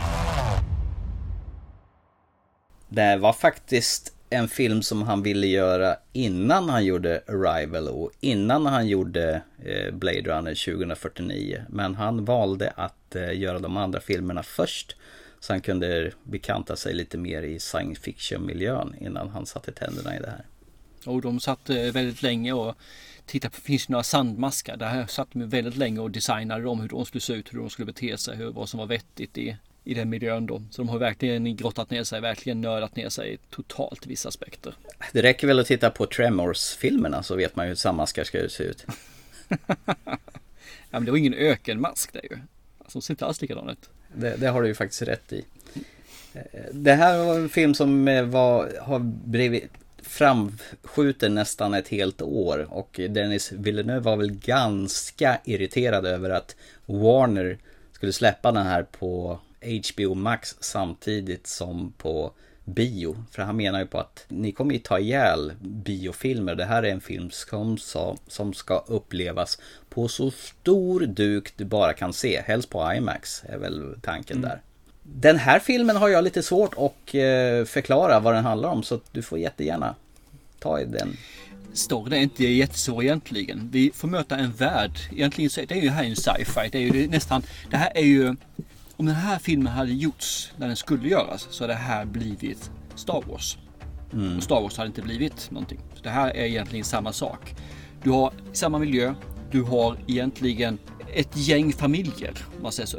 Det var faktiskt en film som han ville göra innan han gjorde Arrival och innan han gjorde eh, Blade Runner 2049. Men han valde att eh, göra de andra filmerna först. Så han kunde bekanta sig lite mer i science fiction-miljön innan han satte tänderna i det här. Och de satt eh, väldigt länge och tittade på, finns det några sandmaskar? Där satt de väldigt länge och designade dem, hur de skulle se ut, hur de skulle bete sig, hur, vad som var vettigt i, i den miljön då. Så de har verkligen grottat ner sig, verkligen nördat ner sig totalt i vissa aspekter. Det räcker väl att titta på Tremors-filmerna så vet man ju hur sandmaskar ska se ut. *laughs* Ja, men det var ingen ökenmask där ju. Alltså, de ser inte alls likadana ut. Det, det har du ju faktiskt rätt i. Det här var en film som eh, var, har blivit framskjuten nästan ett helt år och Dennis Villeneuve var väl ganska irriterad över att Warner skulle släppa den här på HBO Max samtidigt som på bio. För han menar ju på att ni kommer ju ta ihjäl biofilmer. Det här är en film som, som ska upplevas på så stor duk du bara kan se. Helst på IMAX är väl tanken där. Den här filmen har jag lite svårt att eh, förklara vad den handlar om så du får jättegärna ta i den. Storyn är inte jättesvår egentligen. Vi får möta en värld. Egentligen så är det ju här en sci-fi. Det är ju nästan, det här är ju, om den här filmen hade gjorts när den skulle göras så hade det här blivit Star Wars. Mm. Och Star Wars hade inte blivit någonting. Så det här är egentligen samma sak. Du har samma miljö. Du har egentligen ett gäng familjer, om man säger så.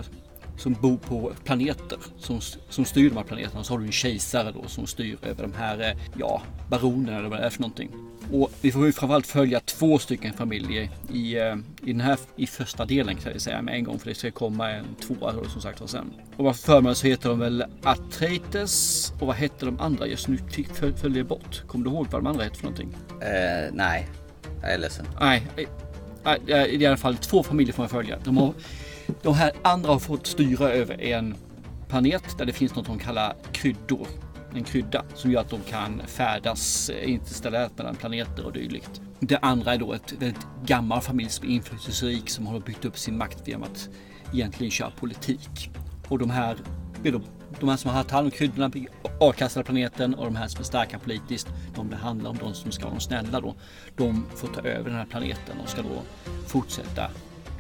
Som bor på planeter som, som styr de här planeterna. Så har du en kejsare då som styr över de här, eh, ja, baronerna eller vad det är för någonting. Och vi får ju framförallt följa två stycken familjer i, eh, i den här i första delen kan jag säga med en gång. För det ska komma en tvåa då, som sagt var sen. Och vad för mig så heter de väl Atreides och vad hette de andra just nu? Föl- Följer bort. Kommer du ihåg vad de andra hette för någonting? Eh, nej, jag är ledsen. Nej, det är i alla fall två familjer får man följa. De, har, de här andra har fått styra över en planet där det finns något de kallar kryddor. En krydda som gör att de kan färdas eh, interstellärt mellan planeter och dylikt. Det andra är då ett väldigt gammal familj som är inflytelserik som har byggt upp sin makt genom att egentligen köra politik. Och de här, blir då- de här som har haft hand om kryddorna avkastade planeten och de här som är starka politiskt, de det handlar om de som ska vara de snälla då. De får ta över den här planeten och ska då fortsätta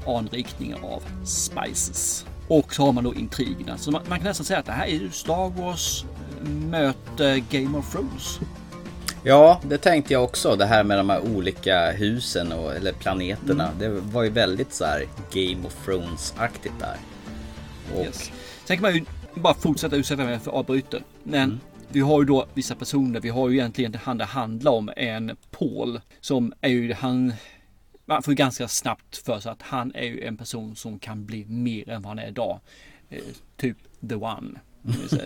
anrikningen av spices. Och så har man då intrigerna. Så man, man kan nästan säga att det här är ju Star Wars möter Game of Thrones. Ja, det tänkte jag också. Det här med de här olika husen och, eller planeterna. Mm. Det var ju väldigt så här Game of Thrones-aktigt där. Och, Yes. Sen kan man ju bara fortsätta ursäkta mig för avbryten. Men vi har ju då vissa personer. Vi har ju egentligen han det handlar om en Paul som är ju han. Man får ganska snabbt för sig att han är ju en person som kan bli mer än vad han är idag. Eh, typ the one.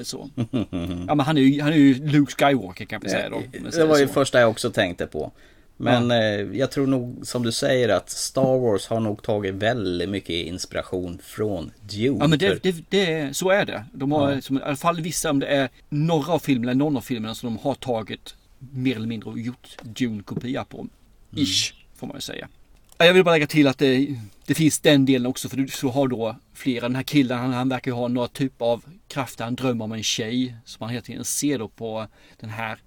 Så. *laughs* Ja, men han är ju, han är ju Luke Skywalker kan vi säga då. vi det var ju så. första jag också tänkte på. Men eh, jag tror nog som du säger att Star Wars har nog tagit väldigt mycket inspiration från Dune. Ja men det, det, det, så är det. De har Ja. som, i alla fall vissa, om det är några av filmerna, någon av filmerna som de har tagit mer eller mindre och gjort Dune-kopia på. Ish, får man ju säga. Ja, Jag vill bara lägga till att det, det finns den delen också för du så har då flera, den här killen han, han verkar ju ha några typ av krafter, han drömmer om en tjej som han hela tiden ser då på den här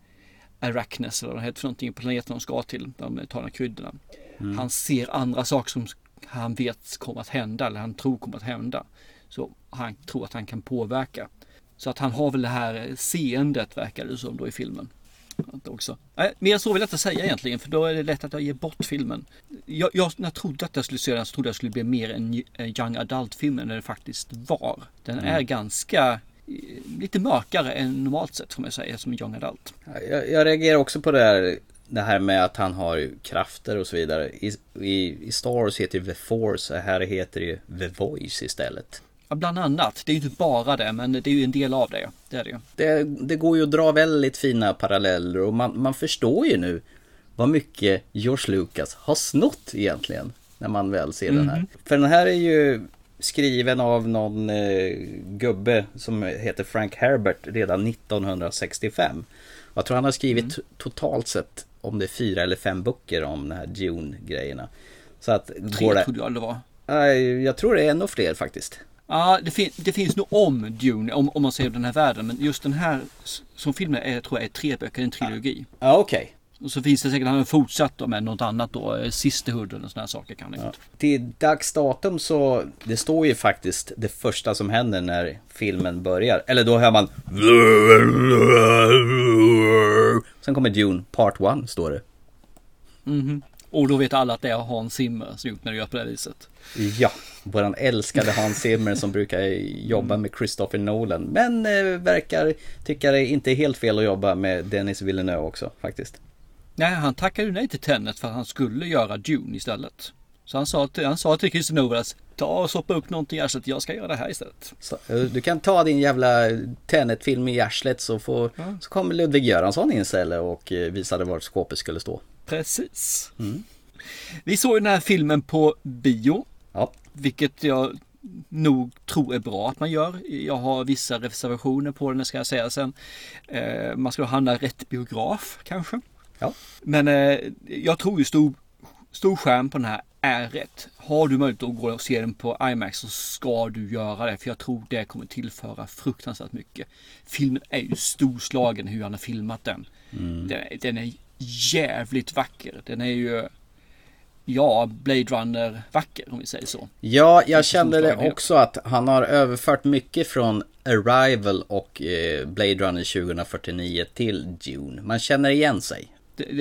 Arachnes eller vad det heter för någonting, planeten de ska till, de här kryddorna. Mm. Han ser andra saker som han vet kommer att hända eller han tror kommer att hända. Så han tror att han kan påverka. Så att han har väl det här seendet verkar det som då i filmen. Också. Nej, mer så vill jag inte säga egentligen för då är det lätt att jag ger bort filmen. Jag, jag, när jag trodde att jag skulle se den så trodde jag skulle bli mer en en young adult-film än det faktiskt var. Den Mm. är ganska lite mörkare än normalt sett får man säga som en young adult. Jag, jag reagerar också på det här, det här med att han har ju krafter och så vidare. I, i, i Star Wars heter det The Force, här heter det ju The Voice istället. Ja, bland annat. Det är ju inte bara det men det är ju en del av det. Det är det. Det, det går ju att dra väldigt fina paralleller och man, man förstår ju nu vad mycket George Lucas har snott egentligen. När man väl ser den här. Mhm. För den här är ju skriven av någon eh, gubbe som heter Frank Herbert redan 1965. Och jag tror han har skrivit Mm. totalt sett om det är fyra eller fem böcker om de här Dune-grejerna. Så att Tre går det... trodde jag det var. Nej, Jag tror det är ännu fler faktiskt. Ja, det, fin- det finns nog om Dune, om, om man ser den här världen. Men just den här som filmen är, tror jag är tre böcker, en trilogi. Ja, okej. Och så finns det säkert, han har fortsatt med något annat då, eh, Sisterhood och sådana saker kan det ja. Till dags datum så, det står ju faktiskt det första som händer när filmen börjar. Eller då hör man Sen kommer Dune Part 1 står det. Mhm. Och då vet alla att det är Hans Zimmer som gjort när det gör på det viset. Ja, våran älskade Hans Zimmer som brukar jobba med Christopher Nolan. Men eh, verkar tycka det inte är helt fel att jobba med Dennis Villeneuve också faktiskt. Nej, han tackade nej till Tenet för att han skulle göra Dune istället. Så han sa till, han sa till Christer Novalas, ta och soppa upp någonting så att jag ska göra det här istället. Så, eh, du kan ta din jävla Tenet-film i arslet så, får, så kommer Ludvig Göransson in istället och eh, visade var skåpet skulle stå. Precis. Mm. Vi såg den här filmen på bio. Ja. Vilket jag nog tror är bra att man gör. Jag har vissa reservationer på den, det ska jag säga sen. Eh, man ska hamna i rätt biograf kanske. Ja. Men eh, jag tror ju stor, stor skärm på den här är rätt. Har du möjlighet att gå och se den på IMAX så ska du göra det. För jag tror det kommer tillföra fruktansvärt mycket. Filmen är ju storslagen hur han har filmat den. Mm. Den, den är jävligt vacker. Den är ju Ja, Blade Runner vacker om vi säger så. Ja, jag kände det också att han har överfört mycket från Arrival och eh, Blade Runner 2049 till Dune. Man känner igen sig.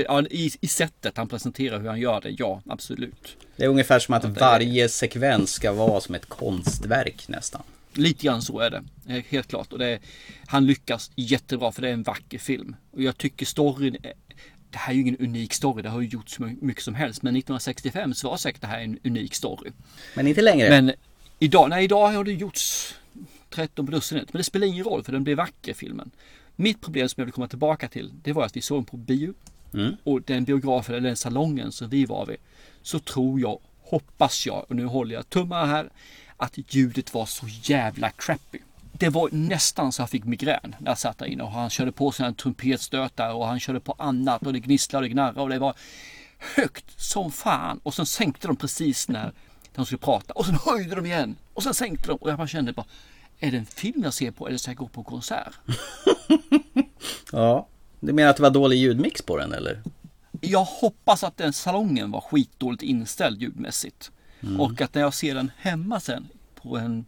Ja, i, I sättet han presenterar hur han gör det, ja absolut. Det är ungefär som att varje sekvens ska vara som ett konstverk nästan. Lite grann så är det, eh, helt klart. Och är- han lyckas jättebra för det är en vacker film. Och jag tycker storyn det här är ju ingen unik story, det har ju gjorts så mycket som helst. Men 1965 så var säkert det här en unik story. Men inte längre. Men idag, nej idag har det gjorts 13 på dussinet. Men det spelar ingen roll för den blev vacker filmen. Mitt problem som jag vill komma tillbaka till, det var att vi såg den på bio. Mm. Och den biografen, eller den salongen som vi var vid, så tror jag, hoppas jag, och nu håller jag tummar här, att ljudet var så jävla crappy. Det var nästan så jag fick migrän när jag satt där inne och han körde på sina trumpetstötar och han körde på annat och det gnisslade och gnarrade och det var högt som fan. Och sen sänkte de precis när de skulle prata och sen höjde de igen och sen sänkte de och jag bara kände bara är det en film jag ser på eller ska jag gå på konsert? *laughs* Ja. Du menar att det var dålig ljudmix på den eller? Jag hoppas att den salongen var skitdåligt inställd ljudmässigt. Mm. Och att när jag ser den hemma sen på en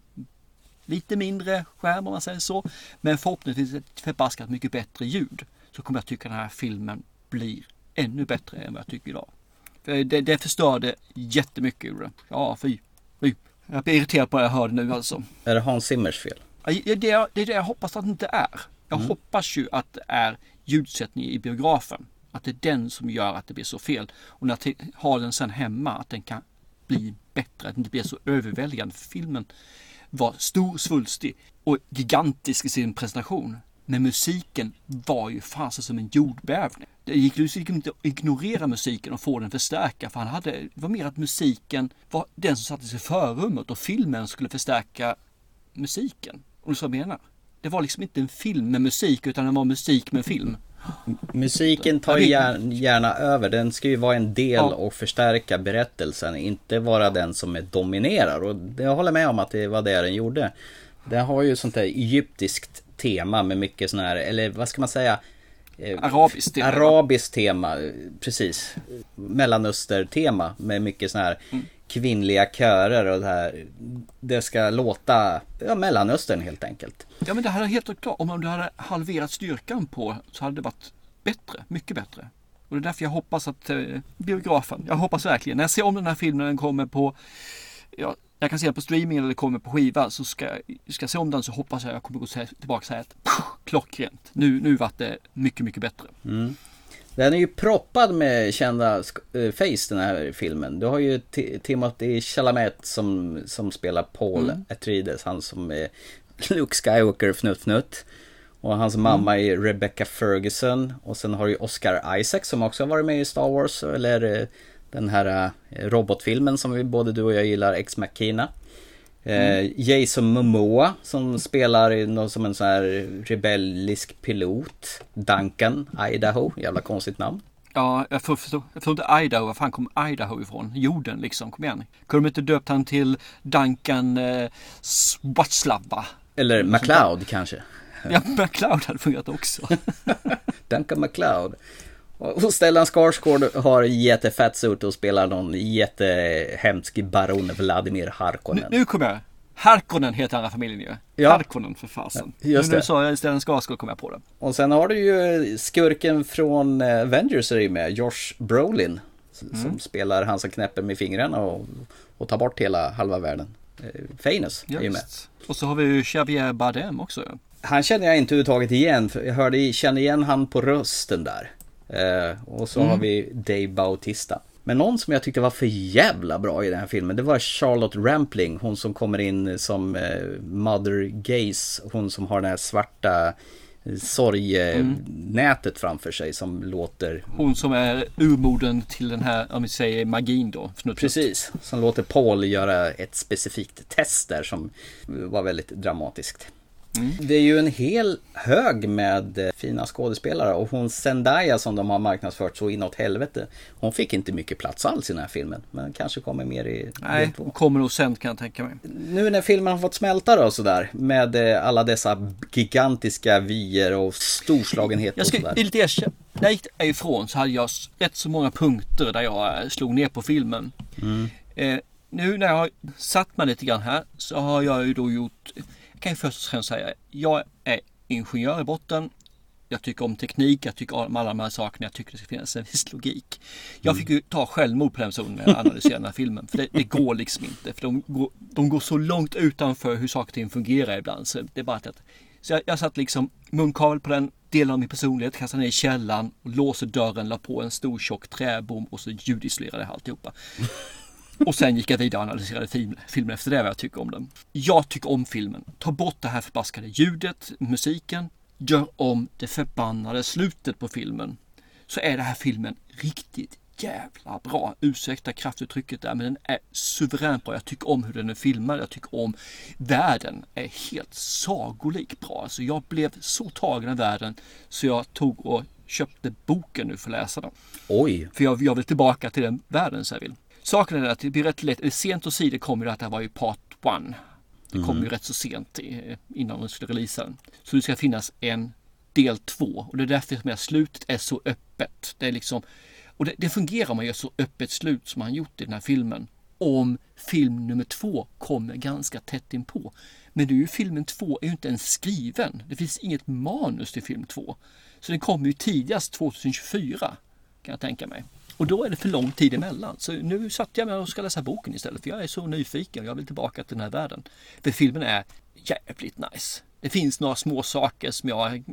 lite mindre skärm om man säger så. Men förhoppningsvis ett förbaskat mycket bättre ljud. Så kommer jag tycka den här filmen blir ännu bättre än vad jag tycker idag. För det, det förstörde jättemycket ur det. Ja, fy. fy. Jag blir irriterad på det jag hör det nu alltså. Är det Hans Zimmers fel? Det, det, det är det jag hoppas att det inte är. Jag Mm. hoppas ju att det är ljudsättning i biografen. Att det är den som gör att det blir så fel. Och när jag har den sen hemma att den kan bli bättre. Att den inte blir så överväldigande. Filmen var stor, svulstig och gigantisk i sin presentation. Men musiken var ju fasen som en jordbävning. Det gick ju liksom inte att ignorera musiken och få den förstärka. För han hade, det var mer att musiken var den som sattes i förrummet och filmen skulle förstärka musiken. Om du så vad jag menar. Det var liksom inte en film med musik utan det var musik med film. Musiken tar gärna, över. Den ska ju vara en del Ja. och förstärka berättelsen. Inte vara den som är dominerar. Och jag håller med om att det var det den gjorde. Den har ju sånt där egyptiskt tema med mycket sån här, eller vad ska man säga? Eh, Arabiskt tema. Arabiskt tema, eh, precis. Mellanöster-tema med mycket sån här Mm. Kvinnliga körer och det här. Det ska låta, ja Mellanöstern helt enkelt. Ja men det hade helt klart, om du hade halverat styrkan på så hade det varit bättre, mycket bättre. Och det är därför jag hoppas att eh, biografen, jag hoppas verkligen, när jag ser om den här filmen den kommer på, ja, jag kan se den på streaming eller kommer på skiva så ska ska jag se om den så hoppas jag att jag kommer gå tillbaka och säga att "Pff, klockrent, nu, nu vart det mycket, mycket bättre. Mm. Den är ju proppad med kända eh, face den här filmen. Du har ju Ti- Timothy Chalamet som, som spelar Paul Mm. Atreides, han som är Luke Skywalker fnutt fnutt. Och hans mamma är Rebecca Ferguson. Och sen har du Oscar Isaac som också har varit med i Star Wars. Eller eh, den här eh, robotfilmen som vi, både du och jag gillar, Ex Machina. Eh, Jason Momoa som spelar någon, som en sån här rebellisk pilot. Duncan, Idaho, jävla konstigt namn. Ja, jag förstår, jag förstår inte Idaho, var fan kom Idaho ifrån? Jorden liksom, kom igen. Kunde de inte döpt han till Duncan eh, Swatzlava? Eller McLeod kanske. Ja, *laughs* McLeod hade fungerat också. *laughs* Duncan McLeod. Och Stellan Skarsgård har jättefatsuit och spelar någon jättehemsk baron Vladimir Nu, Harkonnen. nu kommer jag. Harkonnen heter andra familjen ju. Ja. Harkonnen för fasen. Just Nu- Nu det. sa jag Stellan Skarsgård kom jag på det. Och sen har du ju skurken från eh, Avengers är ju med, Josh Brolin. s- Som Mm. spelar han som knäpper med fingrarna och, och tar bort hela halva världen. Eh, Famous är ju med. Och så har vi ju Javier Bardem också. Han känner jag inte överhuvudtaget igen, för jag hörde, kände igen han på rösten där. Eh, och så Mm. har vi Dave Bautista. Men någon som jag tyckte var för jävla bra i den här filmen, det var Charlotte Rampling. Hon som kommer in som eh, Mother Gaze. Hon som har det här svarta eh, sorgnätet framför sig som låter Hon som är urmoden till den här, om vi säger magin då. fnuttigt. Precis, som låter Paul göra ett specifikt test där som var väldigt dramatiskt. Mm. Det är ju en hel hög med eh, fina skådespelare och hon Zendaya som de har marknadsfört så inåt helvete. Hon fick inte mycket plats alls i den här filmen, men kanske kommer mer i Nej, hon kommer nog sen kan jag tänka mig. Nu när filmen har fått smälta då sådär med eh, alla dessa gigantiska vyer och storslagenhet Jag och ska sådär. villigt erkänna, när jag gick ifrån så hade jag rätt så många punkter där jag eh, slog ner på filmen. Mm. Eh, nu när jag har satt mig lite grann här så har jag ju då gjort, kan ju först och främst säga, jag är ingenjör i botten. Jag tycker om teknik, jag tycker om alla de här sakerna, jag tycker det ska finnas en viss logik. Jag fick ju ta självmord på den personen när jag analyserade den här filmen. För det, det går liksom inte. För de går, de går så långt utanför hur saker och ting fungerar ibland. Så det är bara att så jag, jag satt liksom munkavel på den delar av min personlighet, kastar ner i källaren, låser dörren, la på en stor tjock träbom och så ljudisolerade jag alltihopa. Och sen gick jag vidare och analyserade film, filmen efter det, vad jag tycker om den. Jag tycker om filmen. Ta bort det här förbaskade ljudet, musiken. Gör om det förbannade slutet på filmen. Så är den här filmen riktigt jävla bra. Ursäkta kraftuttrycket där, men den är suveränt bra. Jag tycker om hur den är filmad. Jag tycker om världen. är helt sagolik bra. Alltså jag blev så tagen av världen så jag tog och köpte boken nu för att läsa den. Oj! För jag, jag vill tillbaka till den världen så jag vill. Saken är att det blir rätt lätt, sent och sidor kom ju att det här var ju part one. Det kom Mm. ju rätt så sent innan de skulle releasa den. Så det ska finnas en del två och det är därför som jag slutet är så öppet. Det är liksom, och det, det fungerar om man gör så öppet slut som han gjort i den här filmen. Om film nummer två kommer ganska tätt inpå. Men nu är ju filmen två är ju inte ens skriven. Det finns inget manus till film två. Så den kommer ju tidigast 2024 kan jag tänka mig. Och då är det för lång tid emellan. Så nu satt jag med och ska läsa boken istället. För jag är så nyfiken. Jag vill tillbaka till den här världen. För filmen är jävligt nice. Det finns några små saker som jag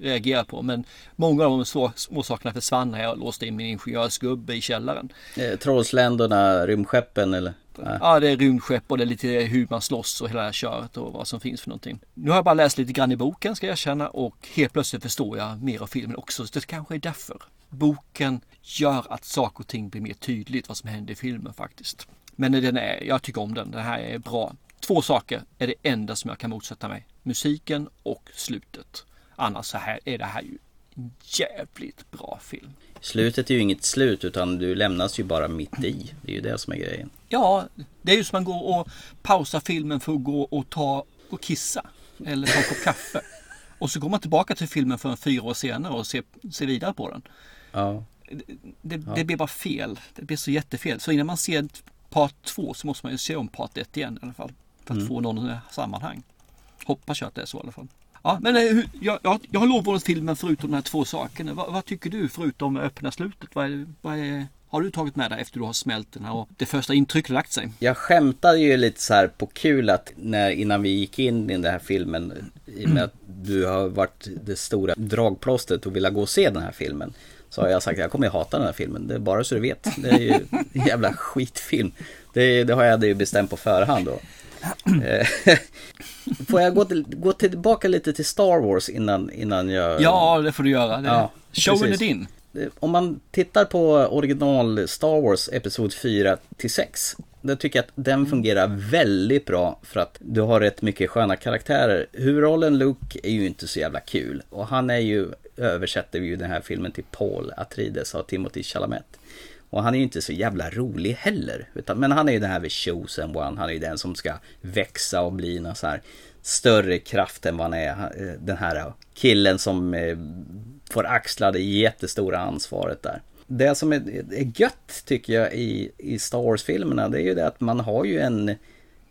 reagerar på. Men många av de små, små sakerna försvann när jag låste in min ingenjörsgubbe i källaren. Eh, Trollsländerna, rymdskeppen eller? Nej. Ja, det är rymdskepp och det är lite hur man slåss och hela det här köret och vad som finns för någonting. Nu har jag bara läst lite grann i boken ska jag erkänna och helt plötsligt förstår jag mer av filmen också. Så det kanske är därför. Boken gör att saker och ting blir mer tydligt vad som händer i filmen faktiskt. Men den är, jag tycker om den. Den här är bra. Två saker är det enda som jag kan motsätta mig. Musiken och slutet. Annars så här är det här ju en jävligt bra film. Slutet är ju inget slut utan du lämnas ju bara mitt i. Det är ju det som är grejen. Ja, det är ju som man går och pausar filmen för att gå och ta och kissa. Eller ta en kopp kaffe. *laughs* Och så går man tillbaka till filmen för en fyra år senare och ser, ser vidare på den. Ja. Det, det blir bara fel. Det blir så jättefel. Så innan man ser part två så måste man ju se om part ett igen i alla fall. För att Mm. få någon sammanhang. Hoppas jag att det är så i alla fall. Ja, men eh, jag, jag, jag har lovordnat filmen förutom de här två sakerna. Vad, vad tycker du förutom öppna slutet? Vad är, vad är, har du tagit med dig efter du har smält den här och det första intrycket lagt sig? Jag skämtade ju lite så här på kul att när, innan vi gick in i den här filmen i och med att du har varit det stora dragplåstret och ville gå och se den här filmen. Så har jag sagt jag kommer att hata den här filmen. Det är bara så du vet. Det är ju *laughs* en jävla skitfilm. Det, det har jag ju bestämt på förhand då. Eh, *laughs* Får jag gå, till, gå tillbaka lite till Star Wars innan, innan jag... Ja, det får du göra. Det, Ja, showen är din. Om man tittar på original Star Wars Episod 4 till 6 då tycker jag att den fungerar väldigt bra för att du har rätt mycket sköna karaktärer. Huvudrollen Luke är ju inte så jävla kul och han är ju, översätter vi ju den här filmen till Paul Atreides av Timothy Chalamet. Och han är ju inte så jävla rolig heller. Utan, men han är ju den här vid chosen one. Han är ju den som ska växa och bli någon så här större kraft än vad han är. Eh, den här eh, killen som eh, får axla det jättestora ansvaret där. Det som är, är gött tycker jag i, i Star Wars-filmerna det är ju det att man har ju en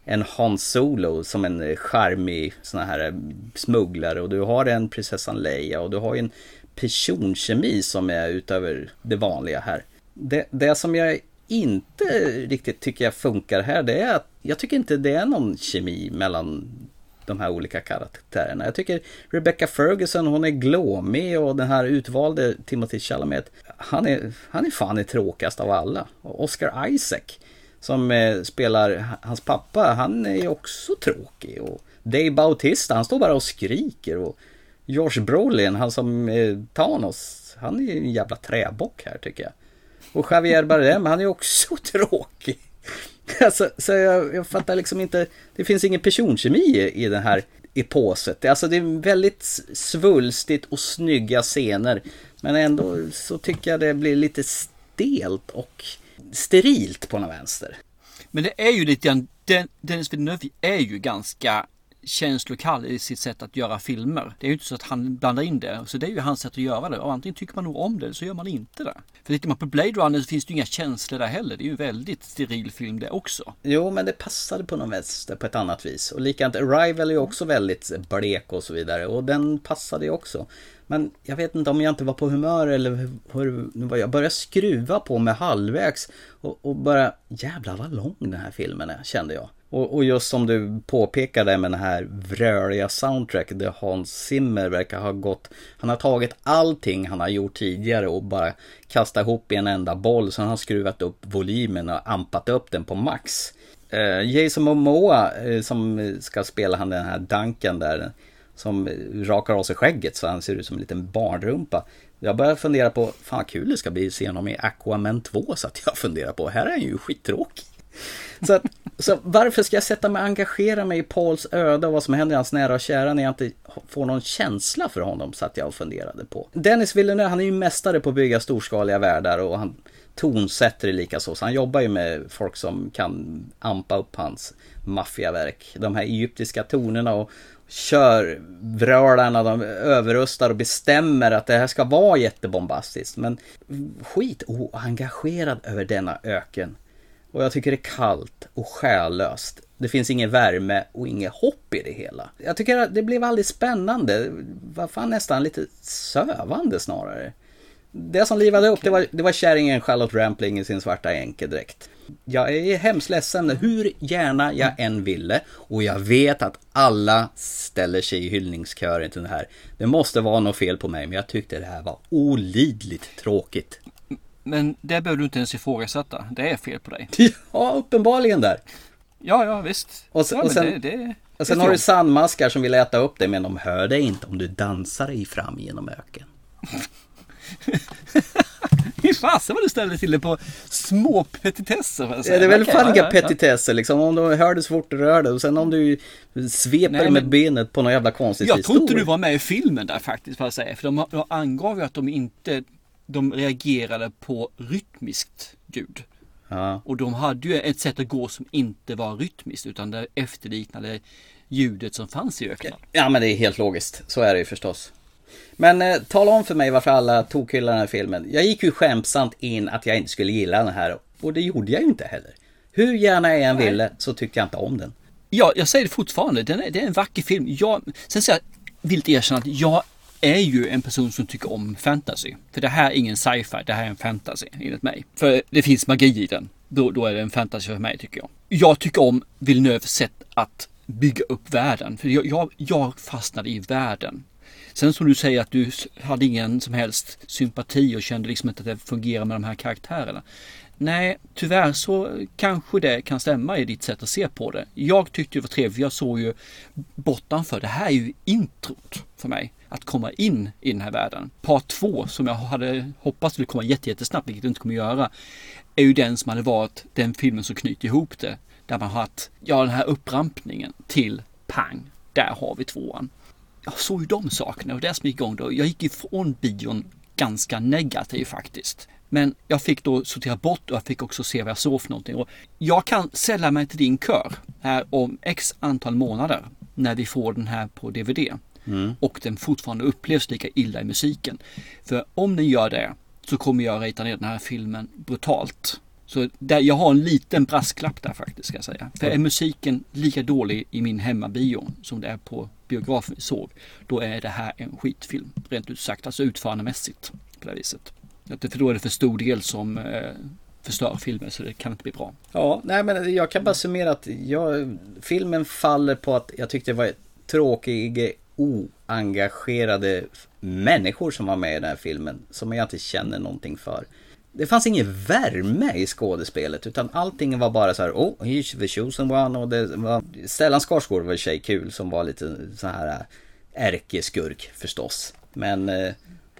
en Han Solo som en charmig sån här smugglare och du har en prinsessan Leia och du har ju en personkemi som är utöver det vanliga här. Det, det som jag inte riktigt tycker jag funkar här det är att jag tycker inte det är någon kemi mellan de här olika karaktärerna. Jag tycker Rebecca Ferguson, hon är glåmig och den här utvalde Timothy Chalamet, han är, han är fan i tråkigast av alla. Och Oscar Isaac, som eh, spelar hans pappa, han är ju också tråkig. Och Dave Bautista, han står bara och skriker. Och Josh Brolin, han som eh, Thanos, han är ju en jävla träbock här tycker jag. Och Javier Bardem, han är också *laughs* tråkig. Alltså, så jag, jag fattar liksom inte, det finns ingen personkemi i, i den här eposet. Alltså det är väldigt svulstigt och snygga scener. Men ändå så tycker jag det blir lite stelt och sterilt på något vänster. Men det är ju lite grann, Den- Dennis Villeneuve är ju ganska känslokall i sitt sätt att göra filmer. Det är ju inte så att han blandar in det. Så det är ju hans sätt att göra det. Och antingen tycker man nog om det eller så gör man inte det. För tittar man på Blade Runner så finns det ju inga känslor där heller. Det är ju en väldigt steril film det också. Jo, men det passade på något vänster på ett annat vis. Och likadant Arrival är ju också väldigt blek och så vidare. Och den passade ju också. Men jag vet inte om jag inte var på humör eller hur, hur jag började skruva på mig halvvägs. Och, och bara, jävlar vad lång den här filmen är, kände jag. Och, och just som du påpekade med den här vröliga soundtracket där Hans Zimmer verkar ha gått Han har tagit allting han har gjort tidigare och bara kastat ihop i en enda boll. Så han har skruvat upp volymen och ampat upp den på max. Eh, Jason Momoa eh, som ska spela han den här Duncan där som rakar av sig skägget så han ser ut som en liten barnrumpa. Jag börjar fundera på, fan vad kul det ska bli att se honom i Aquaman 2 så att jag funderar på, här är han ju skittråkig. Så, att, så varför ska jag sätta mig och engagera mig i Pauls öde och vad som händer i hans nära och kära när jag inte får någon känsla för honom, satt jag och funderade på. Dennis Villeneuve, han är ju mästare på att bygga storskaliga världar och han tonsätter det likaså. Så han jobbar ju med folk som kan ampa upp hans maffiaverk. De här egyptiska tonerna och kör vrölarna, de överröstar och bestämmer att det här ska vara jättebombastiskt. Men skit oengagerad över denna öken. Och jag tycker det är kallt och själlöst. Det finns ingen värme och inget hopp i det hela. Jag tycker att det blev aldrig spännande. Var fan nästan lite sövande snarare. Det som livade upp, det var, det var kärringen Charlotte Rampling i sin svarta enkedräkt. Jag är hemskt ledsen hur gärna jag än ville och jag vet att alla ställer sig i hyllningskören till det här. Det måste vara något fel på mig men jag tyckte det här var olidligt tråkigt. Men det behöver du inte ens ifrågasätta. Det är fel på dig. *laughs* Ja, uppenbarligen där. Ja, ja visst. Och sen, ja, och sen, det, det, och sen har du sandmaskar som vill äta upp dig men de hör dig inte om du dansar dig fram genom öken. *laughs* Hur fasen vad du ställer till det på små petitesser. Ja, det är väl okay, fan inga ja, petitesser liksom. Om du hör det så fort du rör det och sen om du sveper Nej, med benet på något jävla konstigt Jag tror inte du var med i filmen där faktiskt för att säga. För de, de angav ju att de inte de reagerade på rytmiskt ljud. Ja. Och de hade ju ett sätt att gå som inte var rytmiskt utan det efterliknade ljudet som fanns i öknen. Ja men det är helt logiskt. Så är det ju förstås. Men eh, tala om för mig varför alla tog hyllar den här filmen. Jag gick ju skämsamt in att jag inte skulle gilla den här och det gjorde jag ju inte heller. Hur gärna jag än ville så tyckte jag inte om den. Ja, jag säger det fortfarande. Den är, det är en vacker film. Jag, sen säger jag vilt erkänna att jag är ju en person som tycker om fantasy. För det här är ingen sci-fi, det här är en fantasy enligt mig. För det finns magi i den. Då, då är det en fantasy för mig tycker jag. Jag tycker om Villeneuves sätt att bygga upp världen. För jag, jag, jag fastnade i världen. Sen som du säger att du hade ingen som helst sympati och kände liksom inte att det fungerar med de här karaktärerna. Nej, tyvärr så kanske det kan stämma i ditt sätt att se på det. Jag tyckte det var trevligt, jag såg ju bortanför, det här är ju introt för mig. Att komma in i den här världen. Part två som jag hade hoppats skulle komma jättesnabbt, vilket det inte kommer göra, är ju den som hade varit den filmen som knyter ihop det. Där man har haft, ja den här upprampningen till pang, där har vi tvåan jag såg ju de sakerna och det som gick igång då. Jag gick ifrån bion ganska negativ faktiskt. Men jag fick då sortera bort och jag fick också se vad jag såg för någonting. Och jag kan sälja mig till din kör här om x antal månader när vi får den här på DVD. Mm. Och den fortfarande upplevs lika illa i musiken. För om den gör det så kommer jag rita ner den här filmen brutalt. Så där, jag har en liten brasklapp där faktiskt ska jag säga. För är musiken lika dålig i min hemmabio som det är på biografen vi såg, då är det här en skitfilm. Rent ut sagt, alltså utförandemässigt på det viset. För då är det för stor del som eh, förstör filmen så det kan inte bli bra. Ja, nej men jag kan bara summera att jag, filmen faller på att jag tyckte det var tråkiga, oengagerade människor som var med i den här filmen. Som jag inte känner någonting för det fanns ingen värme i skådespelet utan allting var bara så här, oh, he's the chosen one och det var Stellan Skarsgård var i sig kul som var lite så här äh, ärkeskurk förstås. Men, äh,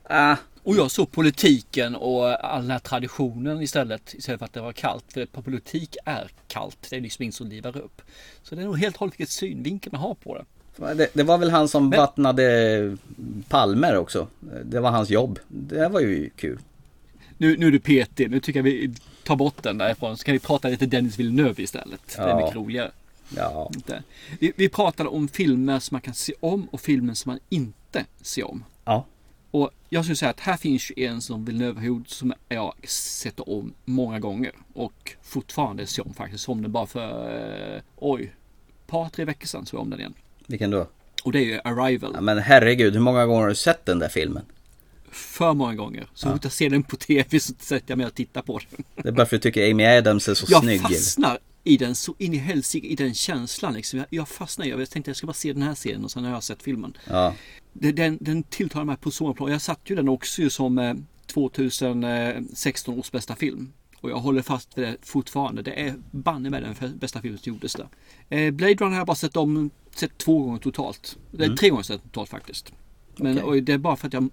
ah. Och jag såg politiken och all den här traditionen istället, istället för att det var kallt. För politik är kallt, det är liksom inget som livar upp. Så det är nog helt och hållet vilket synvinkel man har på det. Det, det, var väl han som Men... vattnade palmer också. Det var hans jobb. Det var ju kul nu, nu är du petig, nu tycker jag vi tar bort den därifrån. Så kan vi prata lite Dennis Villeneuve istället. Ja. Det är mycket roligare. Ja. Vi, vi pratade om filmer som man kan se om och filmer som man inte ser om. Ja. Och jag skulle säga att här finns ju en som Villeneuve gjort som jag sett om många gånger. Och fortfarande ser om faktiskt. Som den bara för, eh, oj, par tre veckor sedan såg jag om den igen. Vilken då? Och det är ju Arrival. Ja, men herregud, hur många gånger har du sett den där filmen? För många gånger. Så fort jag ser den på tv så sätter jag mig och tittar på den. Det är bara för att du tycker Amy Adams är så jag snygg. Jag fastnar i den så in i helsike i den känslan liksom. Jag, jag fastnade jag tänkte jag ska bara se den här serien och sen har jag sett filmen. Ja. Den, den, tilltalar mig på så många plan. Jag satt ju den också som eh, 2016 års bästa film. Och jag håller fast vid det fortfarande. Det är banne med den bästa filmen som gjordes där. Eh, Blade Runner har jag bara sett om sett två gånger totalt. Det är Mm. tre gånger sett totalt faktiskt. Men och det är bara för att jag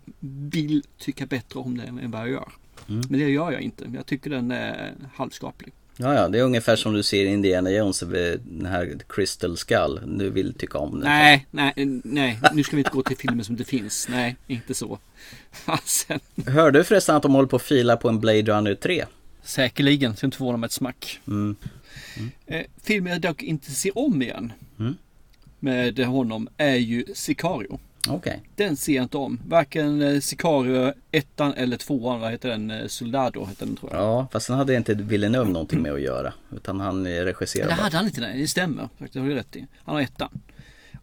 vill tycka bättre om den än vad jag gör. Mm. Men det gör jag inte. Jag tycker den är halvskaplig. Ja, ja, det är ungefär som du ser Indiana Jones, den här Crystal Skull. Du vill tycka om den. Nej, nej, nej. Nu ska vi inte gå till filmer som det finns. Nej, inte så. *laughs* Fasen. Hörde du förresten att de håller på att fila på en Blade Runner 3? Säkerligen, så inte förvåna mig ett smack. Mm. Eh, filmen jag dock inte ser om igen Mm. med honom är ju Sicario. Okej. Den ser jag inte om. Varken eh, Sicario ettan eller tvåan. Vad heter den? Eh, Soldado heter den tror jag. Ja, fast sen hade inte Villeneuve någonting med att göra. Utan han eh, regisserade Det hade han inte, nej. Det stämmer. Det har du rätt i. Han har ettan.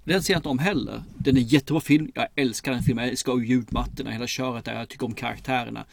Den ser jag inte om heller. Den är jättebra film. Jag älskar den filmen. Jag älskar ljudmattorna, hela köret där. Jag tycker om karaktärerna.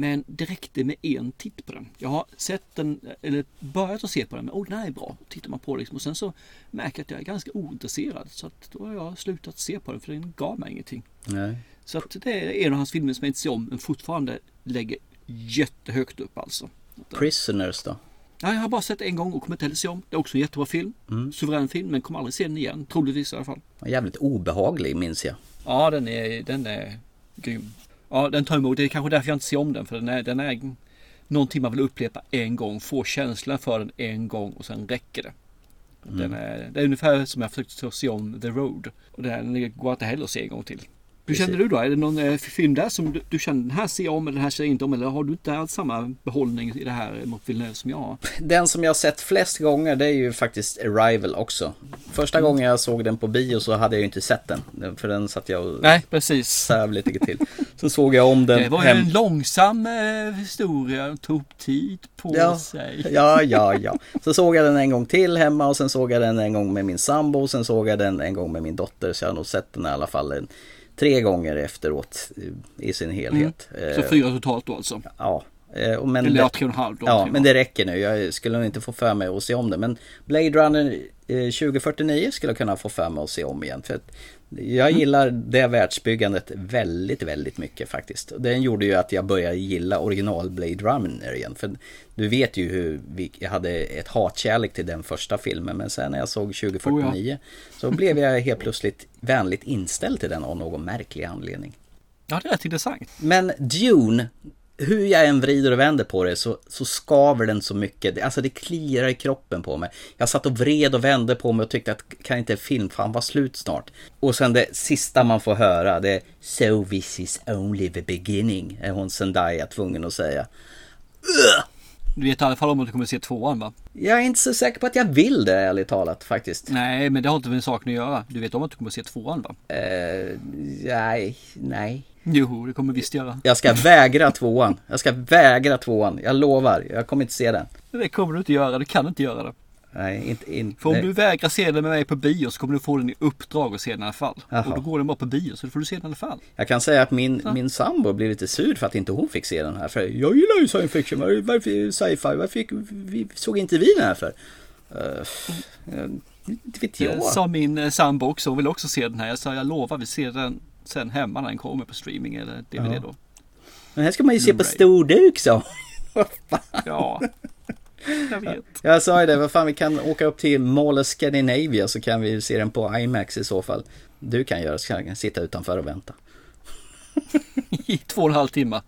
Men det räckte med en titt på den. Jag har sett den, eller börjat att se på den, men oh, den här är bra. Tittar man på liksom. Och sen så märker jag att jag är ganska ointresserad. Så att då har jag slutat se på den, för den gav mig ingenting. Nej. Så att det är en av hans filmer som jag inte ser om, men fortfarande lägger jättehögt upp alltså. Prisoners då? Ja, jag har bara sett en gång och kommer inte heller se om. Det är också en jättebra film. Mm. Suverän film, men kommer aldrig se den igen. Troligtvis i alla fall. Jävligt obehaglig minns jag. Ja, den är, den är grym. Ja, den tar emot. Det är kanske därför jag inte ser om den. För den är, den är någonting man vill uppleva en gång. Få känslan för den en gång och sen räcker det. Den Mm. är, det är ungefär som jag försökte se om The Road. Och den går inte heller att se en gång till. Hur känner du då? Är det någon eh, film där som du, du känner den här ser jag om eller den här ser jag inte om? Eller har du inte alls samma behållning i det här mot Villeneuve som jag har? Den som jag har sett flest gånger det är ju faktiskt Arrival också. Första Mm. gången jag såg den på bio så hade jag ju inte sett den. För den satt jag och Nej, precis. *laughs* söv lite till. Så såg jag om den Det var ju hem. en långsam eh, historia. Den tog tid på Ja, sig. *laughs* ja, ja, ja. Så såg jag den en gång till hemma och sen såg jag den en gång med min sambo och sen såg jag den en gång med min dotter. Så jag har nog sett den i alla fall en, tre gånger efteråt eh, i sin helhet. Mm. Så Eh, fyra totalt då alltså? Ja. eh, Men Eller det- tre och en halv då, Ja, men det räcker nu. Jag skulle nog inte få för mig att se om det. Men Blade Runner eh, 2049 skulle jag kunna få för mig att se om igen. För jag Mm. gillar det världsbyggandet väldigt, väldigt mycket faktiskt. Den gjorde ju att jag började gilla original Blade Runner igen. För du vet ju hur vi, jag hade ett hatkärlek till den första filmen. Men sen när jag såg 2049 så blev jag helt plötsligt vänligt inställd till den av någon märklig anledning. Ja, det är rätt intressant. Men Dune, hur jag än vrider och vänder på det så, så skaver den så mycket. Alltså det kliar i kroppen på mig. Jag satt och vred och vände på mig och tyckte att kan inte film fan vara slut snart? Och sen det sista man får höra det är So this is only the beginning. Är hon Zendaya tvungen att säga. Du vet i alla fall om att du kommer se tvåan va? Jag är inte så säker på att jag vill det ärligt talat faktiskt. Nej, men det har inte med saken att göra. Du vet om att du kommer se tvåan va? Eh, nej, nej. Jo, det kommer visst göra. Jag ska vägra tvåan. Jag ska vägra tvåan. Jag lovar. Jag kommer inte se den. Det kommer du inte göra. Du kan inte göra det. Nej, inte... inte För om du vägrar se den med mig på bio så kommer du få den i uppdrag att se den i alla fall. Jaha. Och då går den bara på bio så då får du se den i alla fall. Jag kan säga att min, min sambo blev lite sur för att inte hon fick se den här. För jag gillar ju science fiction, var- varför sci-fi, varför fick, vi, såg inte vi den här för? Uh, inte vet jag. sa min eh, sambo också. Hon vill också se den här. Jag sa jag lovar vi ser den sen hemma när den kommer på streaming eller DVD Ja. då. Den här ska man ju se på Blu-ray. storduk så. *laughs* Ja, jag vet. Jag sa ju det, vad fan vi kan åka upp till Mall of Scandinavia så kan vi se den på IMAX i så fall. Du kan göra, så kan sitta utanför och vänta. *laughs* I två och en halv timme.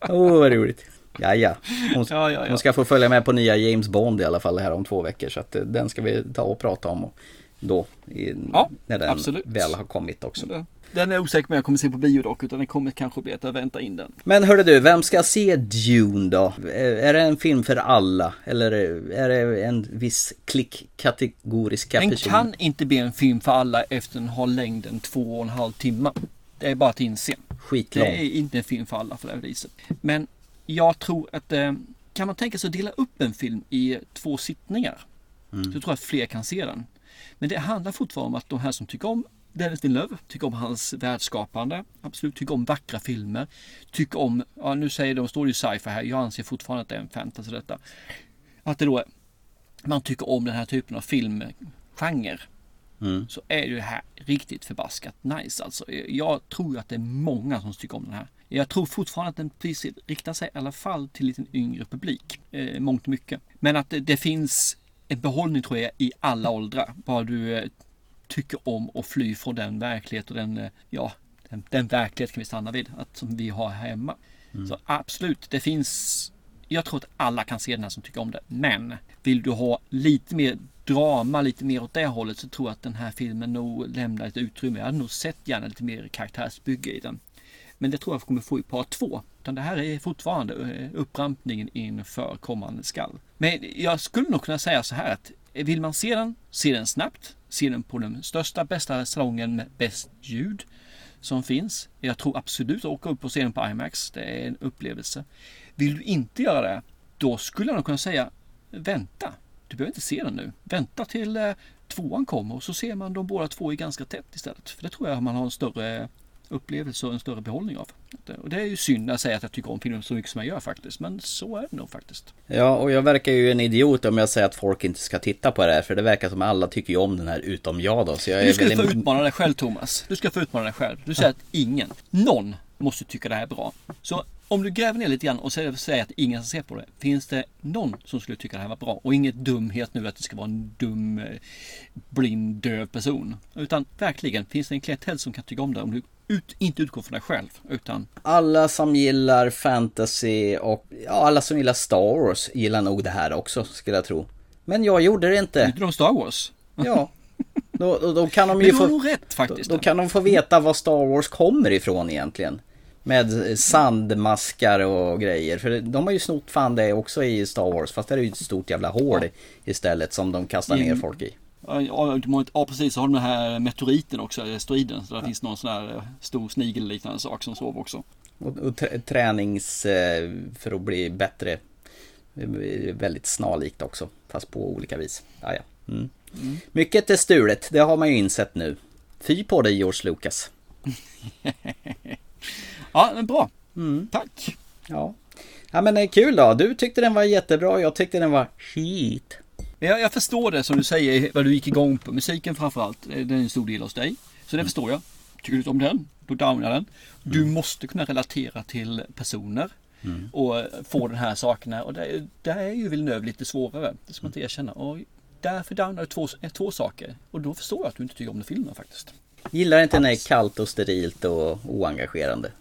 Åh oh, vad roligt. Ja, ja. Hon, Ja, ja, ja. hon ska få följa med på nya James Bond i alla fall här om två veckor. Så att eh, den ska vi ta och prata om då. I, när den absolut. väl har kommit också. Den är osäker om jag kommer se på bio dock. Utan det kommer kanske bli att jag väntar in den. Men hörde du, vem ska se Dune då? Är det en film för alla? Eller är det en viss klick kategoriska Den kan inte bli en film för alla efter den har längden två och en halv timme. Det är bara att inse. Skitlång. Det är inte en film för alla för det här viset. Men jag tror att eh, kan man tänka sig att dela upp en film i två sittningar. Mm. Så tror jag att fler kan se den. Men det handlar fortfarande om att de här som tycker om Dennis Villeneuve, tycker om hans världsskapande, absolut tycker om vackra filmer, tycker om, ja nu säger de, står det ju sci-fi här, jag anser fortfarande att det är en fantasy detta. Att det då man tycker om den här typen av filmgenre. Mm. Så är det här riktigt förbaskat nice alltså. Jag tror ju att det är många som tycker om den här. Jag tror fortfarande att den precis riktar sig i alla fall till lite yngre publik. Eh, mångt och mycket. Men att det, det finns en behållning tror jag i alla åldrar. Bara du eh, tycker om att fly från den verklighet och den, eh, ja, den, den verklighet kan vi stanna vid. Att, som vi har här hemma. Så absolut, det finns jag tror att alla kan se den här som tycker om det. Men vill du ha lite mer drama, lite mer åt det hållet så tror jag att den här filmen nog lämnar ett utrymme. Jag hade nog sett gärna lite mer karaktärsbygge i den. Men det tror jag kommer få i part två. Utan det här är fortfarande eh, upprampningen inför kommande skall. Men jag skulle nog kunna säga så här att Eh, vill man se den, se den snabbt. Se den på den största, bästa salongen med bäst ljud som finns. Jag tror absolut att åka upp och se den på IMAX. Det är en upplevelse. Vill du inte göra det, då skulle jag nog kunna säga vänta. Du behöver inte se den nu. Vänta till eh, tvåan kommer och så ser man de båda två i ganska tätt istället. För det tror jag man har en större upplevelse och en större behållning av. Och det är ju synd jag säger att jag tycker om filmen så mycket som jag gör faktiskt. Men så är det nog faktiskt. Ja, och jag verkar ju en idiot om jag säger att folk inte ska titta på det här. För det verkar som att alla tycker ju om den här utom jag då. Så jag Du ska väldigt... få utmana dig själv Thomas. Du ska få utmana dig själv. Du säger att ingen, någon måste tycka det här är bra. Så om du gräver ner lite grann och säger att ingen ska se på det. Finns det någon som skulle tycka det här var bra? Och inget dumhet nu att det ska vara en dum, eh, blind, döv person. Utan verkligen, finns det en klientell som kan tycka om det? Om du ut, inte utgår från dig själv. Utan Alla som gillar fantasy och ja, alla som gillar Star Wars gillar nog det här också skulle jag tro. Men jag gjorde det inte. Inte de Star Wars? Ja. Då, då, då kan de *laughs* ju få... rätt faktiskt. Då, då kan de få veta var Star Wars kommer ifrån egentligen. Med sandmaskar och grejer. För de har ju snott fan det också i Star Wars. Fast det är ju ett stort jävla hål istället som de kastar ner folk i. Ja, ja, ja precis, så har de den här meteoriten också, asteroiden. Så där finns någon sån här eh, stor snigel-liknande sak som sover också. Och, och trä- tränings eh, för att bli bättre. eh, Väldigt snarlikt också. Fast på olika vis. Ja, ja. Mm. Mm. Mycket är stulet. Det har man ju insett nu. Fy på dig George Lucas. *laughs* Ja, men bra. Mm. Tack. Ja. Ja men eh, kul då. Du tyckte den var jättebra. Jag tyckte den var skit. Jag, jag förstår det som du säger, vad du gick igång på. Musiken framförallt, eh, den är en stor del hos dig. Så det förstår jag. Tycker du inte om den, då downar den. Du måste kunna relatera till personer. Mm. Och eh, få den här sakerna. Och där, där är ju Villeneuve lite svårare. Det ska man inte erkänna. Och därför downar du två, två saker. Och då förstår jag att du inte tycker om den filmen faktiskt. Gillar inte när det är kallt och sterilt och oengagerande. *laughs*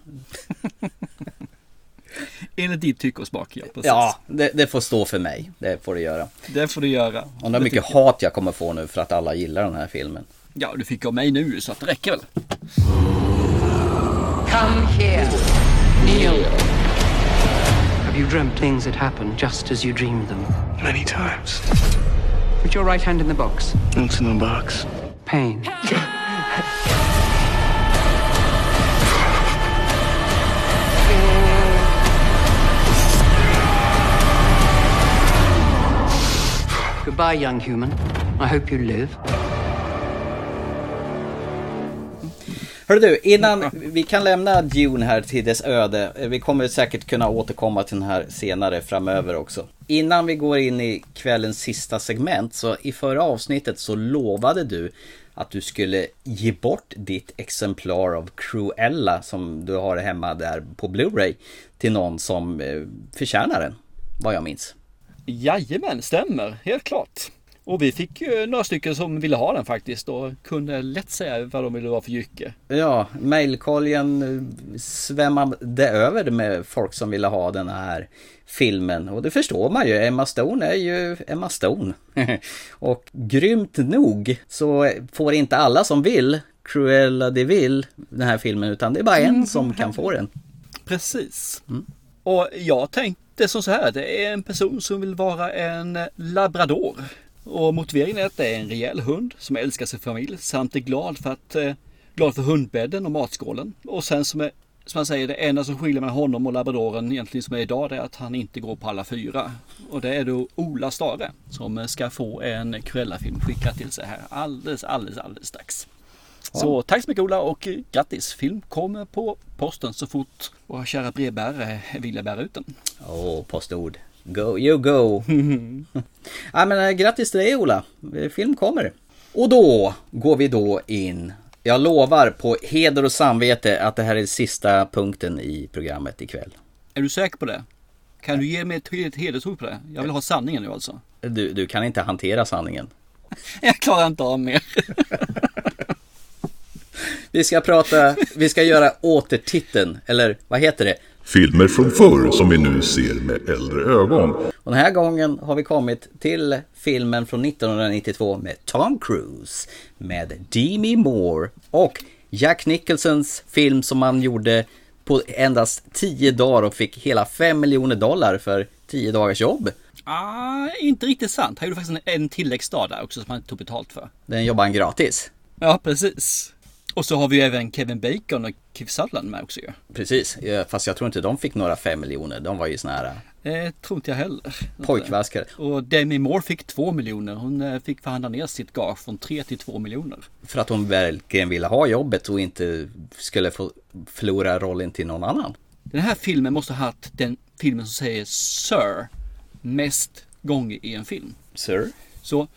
Enligt ditt tycke och smak, ja. Precis. Ja, det, det får stå för mig. Det får det göra. Det får du göra. Undrar hur mycket jag. hat jag kommer få nu för att alla gillar den här filmen. Ja, du fick av mig nu så att det räcker väl. Come here. Kneel. Have you dreamt things that happen just as you dreamed them? Many times. Put your right hand in the box. What's in the box? Pain. Goodbye, young human. I hope you live. Hör du, innan vi kan lämna Dune här till dess öde. Eh, vi kommer säkert kunna återkomma till den här senare framöver också. Innan vi går in i kvällens sista segment så i förra avsnittet så lovade du att du skulle ge bort ditt exemplar av Cruella som du har hemma där på Blu-ray till någon som eh, förtjänar den. Vad jag minns. Jajamän, stämmer. Helt klart. Och vi fick ju några stycken som ville ha den faktiskt och kunde lätt säga vad de ville ha för jycke. Ja, mailkorgen eh, svämmade över med folk som ville ha den här filmen. Och det förstår man ju, Emma Stone är ju Emma Stone. *laughs* och grymt nog så får inte alla som vill Cruella de Vil den här filmen utan det är bara en som kan få den. Precis. Och jag tänkte som så här, det är en person som vill vara en labrador. Och motiveringen är att det är en rejäl hund som älskar sin familj samt är glad för att eh, glad för hundbädden och matskålen. Och sen som är som man säger, det enda som skiljer mellan honom och labradoren egentligen som är idag det är att han inte går på alla fyra. Och det är då Ola Stare som ska få en Cruella-film skickad till sig här alldeles, alldeles, alldeles strax. Så tack så mycket Ola och grattis! Film kommer på posten så fort våra kära brevbärare vill bära ut den. Åh, Postnord. Go, you go. *laughs* ja, men, äh, grattis till dig Ola. Eh, Film kommer. Och då går vi då in. Jag lovar på heder och samvete att det här är sista punkten i programmet ikväll. Är du säker på det? Kan du ge mig ett ett hedersord på det? Jag vill ha sanningen nu alltså. Du, du kan inte hantera sanningen. *laughs* Jag klarar inte av mer. *laughs* Vi ska prata, vi ska göra återtiteln, eller vad heter det? Filmer från förr som vi nu ser med äldre ögon. Och den här gången har vi kommit till filmen från 1992 med Tom Cruise, med Demi Moore och Jack Nicholsons film som man gjorde på endast 10 dagar och fick hela 5 miljoner dollar för 10 dagars jobb. Ah, inte riktigt sant. Han gjorde faktiskt en, en tilläggsdag där också som han tog betalt för. Den jobbar han gratis. Ja, precis. Och så har vi ju även Kevin Bacon och Keith Sutherland med också ju. Precis, fast jag tror inte de fick några 5 miljoner. De var ju såna här Eh, tror inte jag heller. pojkvaskare. Och Demi Moore fick 2 miljoner. Hon eh, fick förhandla ner sitt gage från 3 till 2 miljoner. För att hon verkligen ville ha jobbet och inte skulle få förlora rollen till någon annan. Den här filmen måste ha haft den filmen som säger Sir mest gånger i en film. Sir? Så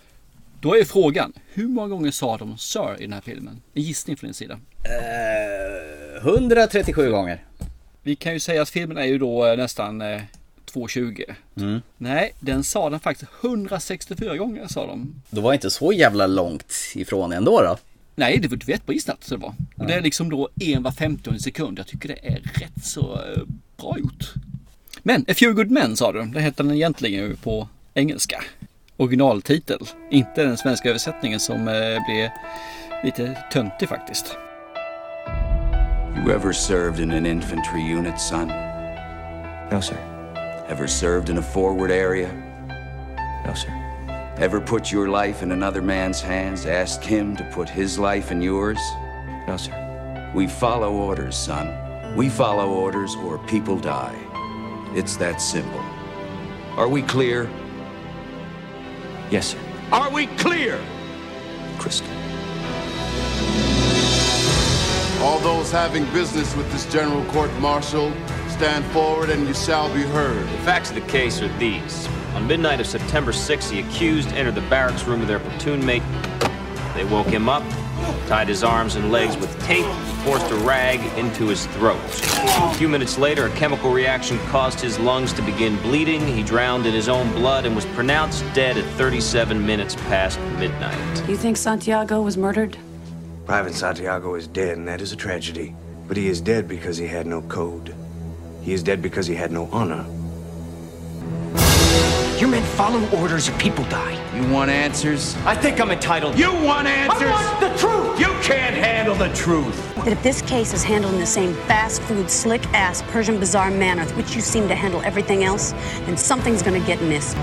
då är frågan, hur många gånger sa de Sir i den här filmen? En gissning från din sida. Eh, 137 gånger. Vi kan ju säga att filmen är ju då eh, nästan eh, 2.20. Mm. Nej, den sa den faktiskt 164 gånger sa de. Det var inte så jävla långt ifrån ändå då. Nej, det var du vet så det var. Och det är liksom då en var 50 sekund. Jag tycker det är rätt så eh, bra gjort. Men A Few Good Men sa du. Det heter den egentligen ju på engelska. Originaltitel. Inte den svenska översättningen som eh, blev lite töntig faktiskt. You ever served in an infantry unit, son? No, sir. Ever served in a forward area? No, sir. Ever put your life in another man's hands, asked him to put his life in yours? No, sir. We follow orders, son. We follow orders or people die. It's that simple. Are we clear? Yes, sir. Are we clear? Crystal. All those having business with this General Court Martial, stand forward and you shall be heard. The facts of the case are these. On midnight of September 6th, the accused entered the barracks room of their platoon mate. They woke him up, tied his arms and legs with tape, and forced a rag into his throat. A few minutes later, a chemical reaction caused his lungs to begin bleeding. He drowned in his own blood and was pronounced dead at 37 minutes past midnight. You think Santiago was murdered? Private Santiago is dead, and that is a tragedy. But he is dead because he had no code. He is dead because he had no honor. Your men follow orders or people die. You want answers? I think I'm entitled. You want answers? I want the truth! You can't handle the truth. that if this case is handled in the same fast food, slick ass Persian bazaar manner with which you seem to handle everything else, then something's gonna get missed.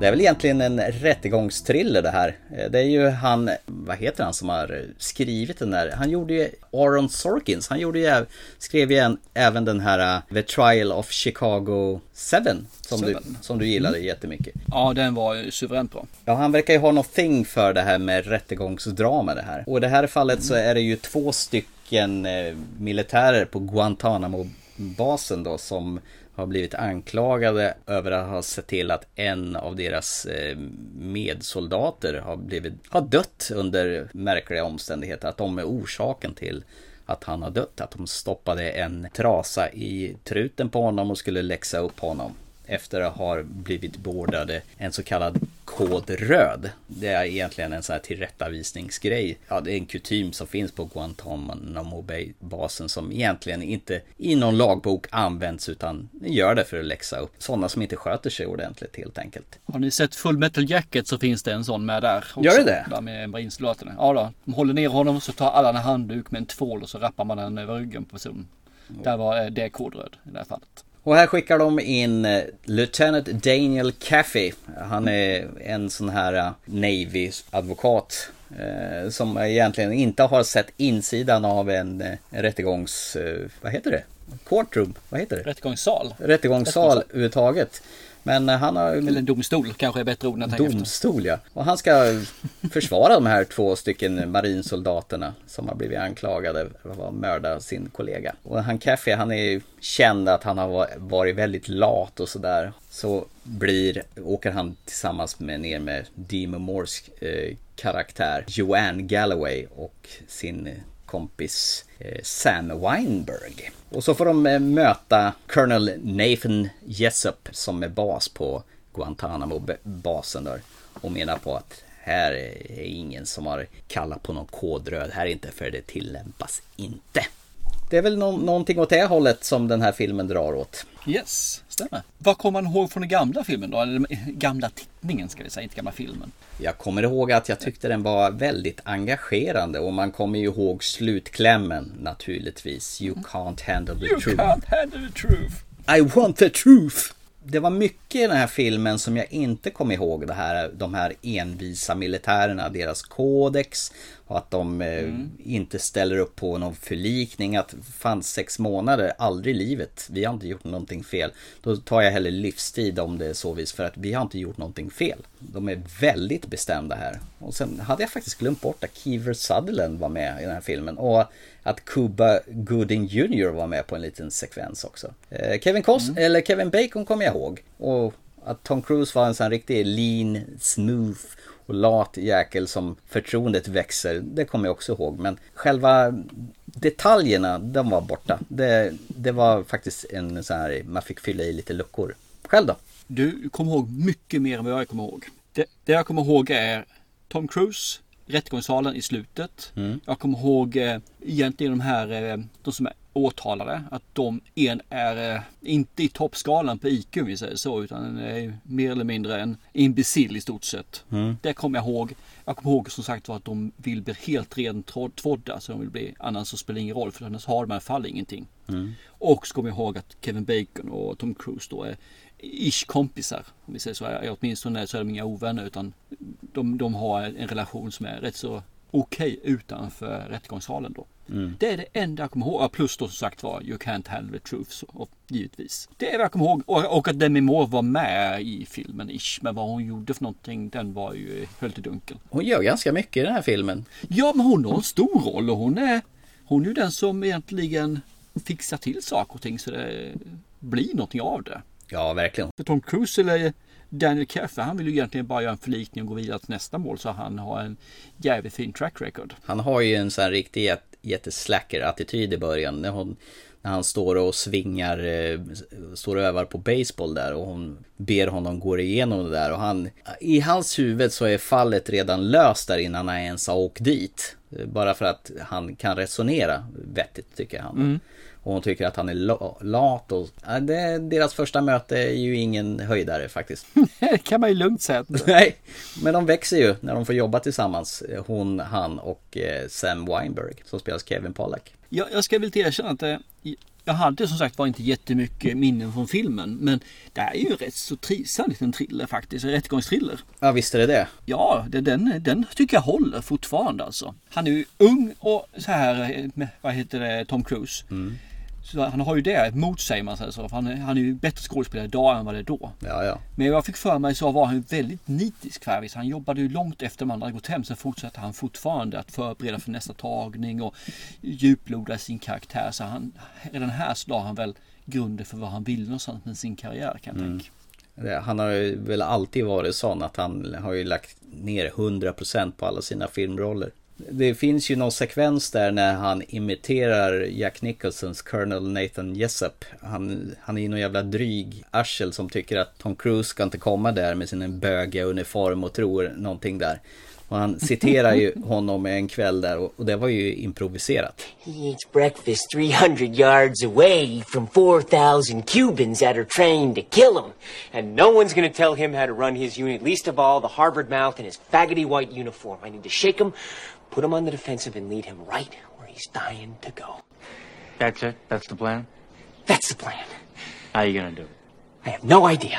Det är väl egentligen en rättegångstriller det här. Eh, Det är ju han, vad heter han som har skrivit den där? Han gjorde ju Aaron Sorkins, han gjorde ju, skrev ju en, även den här uh, The Trial of Chicago 7 som, du, som du gillade Mm. jättemycket. Ja, den var ju suveränt bra. Ja, han verkar ju ha någonting för det här med rättegångsdrama det här. Och i det här fallet så är det ju två stycken eh, militärer på Guantanamo-basen då som har blivit anklagade över att ha sett till att en av deras eh, medsoldater har, blivit, har dött under märkliga omständigheter. Att de är orsaken till att han har dött. Att de stoppade en trasa i truten på honom och skulle läxa upp honom efter att ha blivit beordrade en så kallad kod röd. Det är egentligen en sån här tillrättavisningsgrej. Ja, det är en kutym som finns på Guantanamo Bay-basen som egentligen inte i någon lagbok används utan gör det för att läxa upp sådana som inte sköter sig ordentligt helt enkelt. Har ni sett Full Metal Jacket så finns det en sån med där. Också, Gör det det? Där med marinsoldaterna. Ja då. De håller ner honom så tar alla en handduk med en tvål och så rappar man den över ryggen på personen. Där var eh, det kodröd i det här fallet. Och här skickar de in eh, Lieutenant Daniel Caffey. Han är en sån här eh, Navy-advokat. eh, Som egentligen inte har sett insidan av en rättegångs... Vad heter det? Courtroom? Vad heter det? Rättegångssal. Rättegångssal överhuvudtaget. Men eh, han har... Eller en domstol kanske är bättre ord när jag efter. Domstol ja. Och han ska försvara de här två stycken marinsoldaterna som har blivit anklagade för att mörda sin kollega. Och han Caffey, han är ju känd att han har varit väldigt lat och sådär. Så blir, åker han tillsammans med ner med Demo Moores eh, karaktär Joanne Galloway och sin kompis eh, Sam Weinberg. Och så får de eh, möta Colonel Nathan Jessup som är bas på Guantanamo-basen där. Och menar på att här är ingen som har kallat på någon kodröd. Här är inte för det tillämpas inte. Det är väl no någonting åt det hållet som den här filmen drar åt. Yes, stämmer. Vad kommer man ihåg från den gamla filmen då? Eller den gamla tittningen ska vi säga, inte gamla filmen. Jag kommer ihåg att jag tyckte den var väldigt engagerande och man kommer ju ihåg slutklämmen naturligtvis. You can't handle the you truth. You can't handle the truth. I want the truth. Det var mycket i den här filmen som jag inte kom ihåg. Det här, de här envisa militärerna, deras kodex och att de eh, mm. inte ställer upp på någon förlikning. Att fan sex månader, aldrig i livet. Vi har inte gjort någonting fel. Då tar jag hellre livstid om det är så vis för att vi har inte gjort någonting fel. De är väldigt bestämda här. Och sen hade jag faktiskt glömt bort att Kiefer Sutherland var med i den här filmen. Och att Cuba Gooding Jr var med på en liten sekvens också. Eh, Kevin Cos mm. eller Kevin Bacon kommer jag ihåg. Och att Tom Cruise var en sån riktig lean, smooth och lat jäkel som förtroendet växer, det kommer jag också ihåg. Men själva detaljerna, de var borta. Det, det var faktiskt en sån här, man fick fylla i lite luckor. Själv då? Du kommer ihåg mycket mer än vad jag kommer ihåg. Det, det jag kommer ihåg är Tom Cruise, rättegångssalen i slutet. Mm. Jag kommer ihåg eh, egentligen de här, eh, de som är åtalade, att de en är eh, inte i toppskalan på IQ vi säger så, utan är mer eller mindre en imbecill i stort sett. Mm. Det kommer jag ihåg. Jag kommer ihåg som sagt var att de vill bli helt rentvådda, så de vill bli, annars så spelar det ingen roll, för annars har de i alla fall ingenting. Mm. Och så kommer jag ihåg att Kevin Bacon och Tom Cruise då är ish kompisar. Om vi säger så. Åtminstone så är de inga ovänner utan de, de har en relation som är rätt så okej okay utanför rättegångssalen då. Mm. Det är det enda jag kommer ihåg. Plus då som sagt var You Can't Handle the Truth. Så, givetvis. Det är vad jag kommer ihåg. Och, och att Demi Moore var med i filmen ish. Men vad hon gjorde för någonting den var ju helt dunkel. Hon gör ganska mycket i den här filmen. Ja men hon har en stor roll och hon är Hon är ju den som egentligen fixar till saker och ting så det blir någonting av det. Ja, verkligen. För Tom Cruise eller Daniel Keffer, han vill ju egentligen bara göra en förlikning och gå vidare till nästa mål så han har en jävligt fin track record. Han har ju en sån här riktig jätteslacker-attityd i början. När, hon, när han står och svingar, eh, står och övar på baseball där och hon ber honom gå igenom det där och han, i hans huvud så är fallet redan löst där innan han ens har åkt dit. Bara för att han kan resonera vettigt tycker han. Mm. Och hon tycker att han är lat och ja, det, deras första möte är ju ingen höjdare faktiskt. Det *laughs* kan man ju lugnt säga. *laughs* Nej, men de växer ju när de får jobba tillsammans. Hon, han och eh, Sam Weinberg som spelas Kevin Pollack. Jag, jag ska väl erkänna att eh, jag hade som sagt var inte jättemycket minnen från filmen. Men det är ju en rätt så trivsam liten thriller faktiskt. En rättegångsthriller. Ja visst är det det. Ja, det, den, den tycker jag håller fortfarande alltså. Han är ju ung och så här, eh, med, vad heter det, Tom Cruise. Mm. Så han har ju det mot sig man säger så. För han, han är ju bättre skådespelare idag än vad det är då. Ja, ja. Men jag fick för mig så var han väldigt nitisk Färvis. Han jobbade ju långt efter man hade gått hem. Sen fortsatte han fortfarande att förbereda för nästa tagning och djuploda sin karaktär. Så han, redan här så la han väl grunden för vad han ville någonstans med sin karriär kan jag mm. tänka. Han har ju väl alltid varit sån att han har ju lagt ner 100% på alla sina filmroller. Det finns ju någon sekvens där när han imiterar Jack Nicholsons Colonel Nathan Jessup. Han, han är ju någon jävla dryg arsel som tycker att Tom Cruise ska inte komma där med sin bögiga uniform och tror någonting där. Och han citerar ju *laughs* honom en kväll där och, och det var ju improviserat. He eats breakfast 300 yards away from 4,000 Cubans that are trained to kill him. And no one's gonna tell him how to run his unit, least of all the Harvard mouth in his faggoty white uniform. I need to shake him, put him on the defensive and lead him right where he's dying to go. That's it? That's the plan? That's the plan. How are you gonna do it? I have no idea.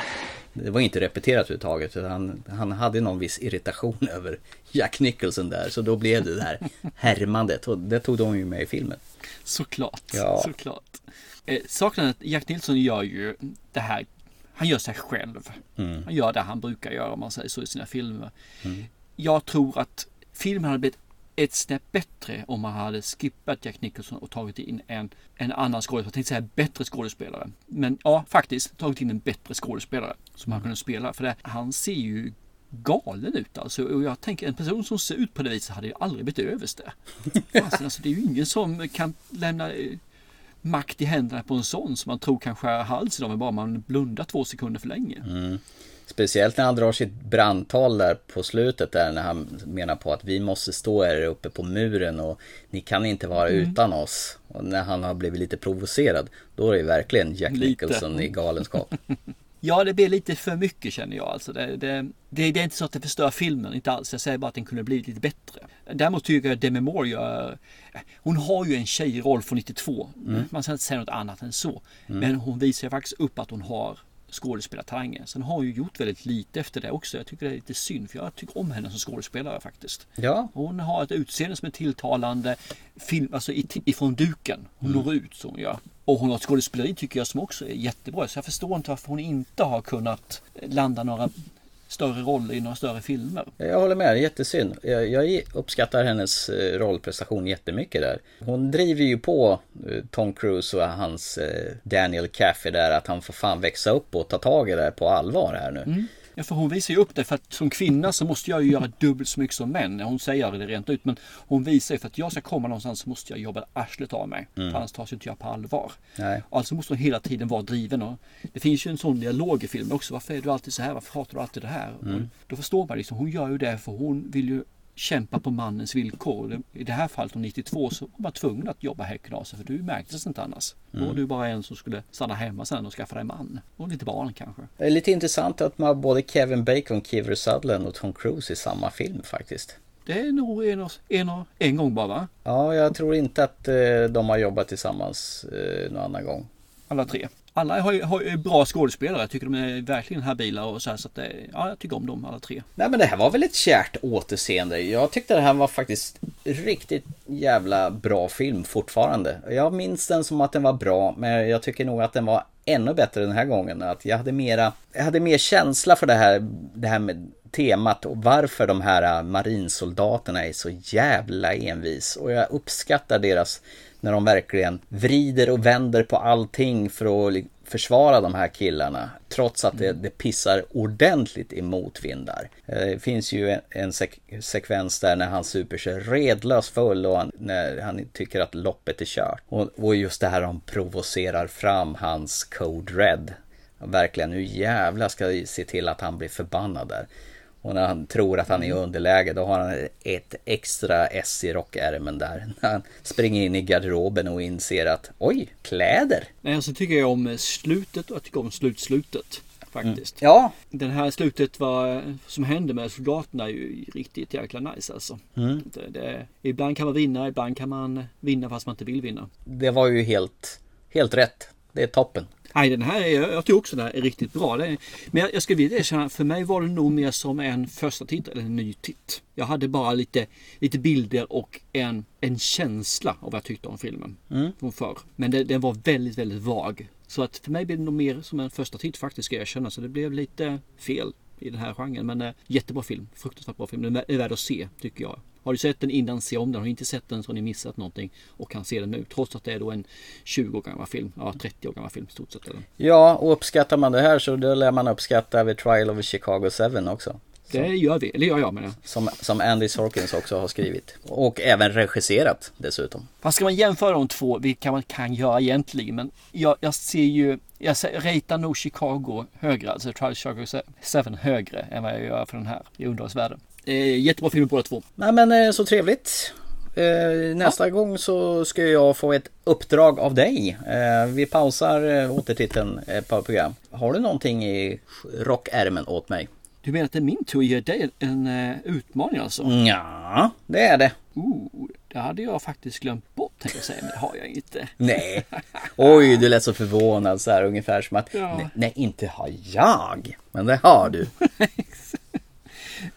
Det var inte repeterat överhuvudtaget. Han, han hade någon viss irritation *laughs* över Jack Nicholson där. Så då blev det det här *laughs* härmandet. Och det tog de ju med i filmen. Såklart. Ja. Såklart. Eh, saken är att Jack Nicholson gör ju det här han gör sig själv. Mm. Han gör det han brukar göra om man säger så i sina filmer. Mm. Jag tror att filmen hade blivit ett snäpp bättre om man hade skippat Jack Nicholson och tagit in en, en annan skådespelare. Jag tänkte säga bättre skådespelare. Men ja, faktiskt tagit in en bättre skådespelare som han kunde spela. För det, han ser ju galen ut alltså. Och jag tänker en person som ser ut på det viset hade ju aldrig blivit överste. *laughs* Alltså, alltså, det är ju ingen som kan lämna eh, makt i händerna på en sån som man tror kan skära halsen av en bara man blundar två sekunder för länge. Mm. Speciellt när han drar sitt brandtal där på slutet där när han menar på att vi måste stå här uppe på muren och ni kan inte vara Mm. utan oss. Och när han har blivit lite provocerad då är det verkligen Jack Lite. Nicholson i galenskap. *laughs* Ja, det blir lite för mycket känner jag. Alltså det, det, det, det är inte så att det förstör filmen, inte alls. Jag säger bara att den kunde blivit lite bättre. Däremot tycker jag Demi Moore gör... Hon har ju en tjejroll från 92. Mm. Man ska inte säga något annat än så. Mm. Men hon visar faktiskt upp att hon har skådespelartalangen. Sen har hon ju gjort väldigt lite efter det också. Jag tycker det är lite synd för jag tycker om henne som skådespelare faktiskt. Ja. Hon har ett utseende som är tilltalande. Film, alltså ifrån duken. Hon Mm. når ut som hon gör. Och hon har ett skådespeleri tycker jag som också är jättebra. Så jag förstår inte varför hon inte har kunnat landa några större roller i några större filmer. Jag håller med, jättesynd. Jag, jag uppskattar hennes eh, rollprestation jättemycket där. Hon driver ju på eh, Tom Cruise och hans eh, Daniel Caffey där att han får fan växa upp och ta tag i det här på allvar här nu. Mm. Ja, för hon visar ju upp det för att som kvinna så måste jag ju göra dubbelt så mycket som män. Hon säger det rent ut men hon visar ju för att jag ska komma någonstans så måste jag jobba arslet av mig. Mm. För annars tas ju inte jag på allvar. Nej. Alltså måste hon hela tiden vara driven. Och det finns ju en sån dialog i filmen också. Varför är du alltid så här? Varför hatar du alltid det här? Mm. Då förstår man liksom, hon gör ju det för hon vill ju kämpa på mannens villkor. I det här fallet om 92 så var man tvungen att jobba häckknasen för du märktes inte annars. Då Mm. var du bara en som skulle stanna hemma sen och skaffa dig man. Och lite barn kanske. Det är lite intressant att man har både Kevin Bacon, Kiefer Sutherland och Tom Cruise i samma film faktiskt. Det är nog en, och- en, och- en gång bara va? Ja, jag tror inte att eh, de har jobbat tillsammans eh, någon annan gång. Alla tre. Alla har har bra skådespelare. Jag tycker de är verkligen habila och så här. Så att det, ja, jag tycker om dem alla tre. Nej men det här var väl ett kärt återseende. Jag tyckte det här var faktiskt riktigt jävla bra film fortfarande. Jag minns den som att den var bra, men jag tycker nog att den var ännu bättre den här gången. Att jag hade mera, jag hade mer känsla för det här, det här med temat och varför de här eh, marinsoldaterna är så jävla envis. Och jag uppskattar deras, när de verkligen vrider och vänder på allting för att försvara de här killarna. Trots att det, det pissar ordentligt i motvindar. Eh, Det finns ju en, en sek- sekvens där när han super sig redlöst full och han, när han tycker att loppet är kört. Och, och just det här de provocerar fram hans Code Red. Verkligen, nu jävla ska jag se till att han blir förbannad där. Och när han tror att han är i underläge då har han ett extra S i rockärmen där. När *laughs* han springer in i garderoben och inser att oj, kläder. Nej, så tycker jag om slutet och jag tycker om slutslutet. Faktiskt. Ja. Den här slutet var, som hände med soldaterna är ju riktigt jäkla nice alltså. Mm. Det, det, ibland kan man vinna, ibland kan man vinna fast man inte vill vinna. Det var ju helt, helt rätt. Det är toppen. Nej, den här är, jag tycker också den här är riktigt bra. Är, men jag, jag skulle vilja erkänna, för mig var det nog mer som en första titt eller en ny titt. Jag hade bara lite, lite bilder och en, en känsla av vad jag tyckte om filmen. Mm. Från förr. Men det, den var väldigt, väldigt vag. Så att för mig blev det nog mer som en första titt faktiskt ska jag erkänna. Så det blev lite fel i den här genren. Men eh, jättebra film. Fruktansvärt bra film. Den är värd att se tycker jag. Har du sett den innan, se om den. Har du inte sett den så har ni missat någonting och kan se den nu. Trots att det är då en 20 år gammal film. Ja, 30 år gammal film i stort sett. Eller? Ja, och uppskattar man det här så då lär man uppskatta The Trial of Chicago 7 också. Det gör vi, eller gör jag menar. Som, som Andy Sorkins också har skrivit. Och även regisserat dessutom. Fast ska man jämföra de två, vilka man kan göra egentligen. Men jag, jag ser ju, jag ratear nog Chicago högre, alltså Trial Chicago 7 högre än vad jag gör för den här i underhållsvärlden. Eh, jättebra film båda två. Nej men eh, så trevligt. Eh, nästa gång så ska jag få ett uppdrag av dig. Eh, vi pausar eh, återtiteln ett par program. Har du någonting i rockärmen åt mig? Du menar att det är min tur att ge dig en utmaning alltså? Ja, det är det. Ooh, det hade jag faktiskt glömt bort tänkte jag säga, men det har jag inte. *laughs* Nej. Oj, du lät så förvånad så här ungefär som att Ja. nej, nej, inte har jag. Men det har du. *laughs*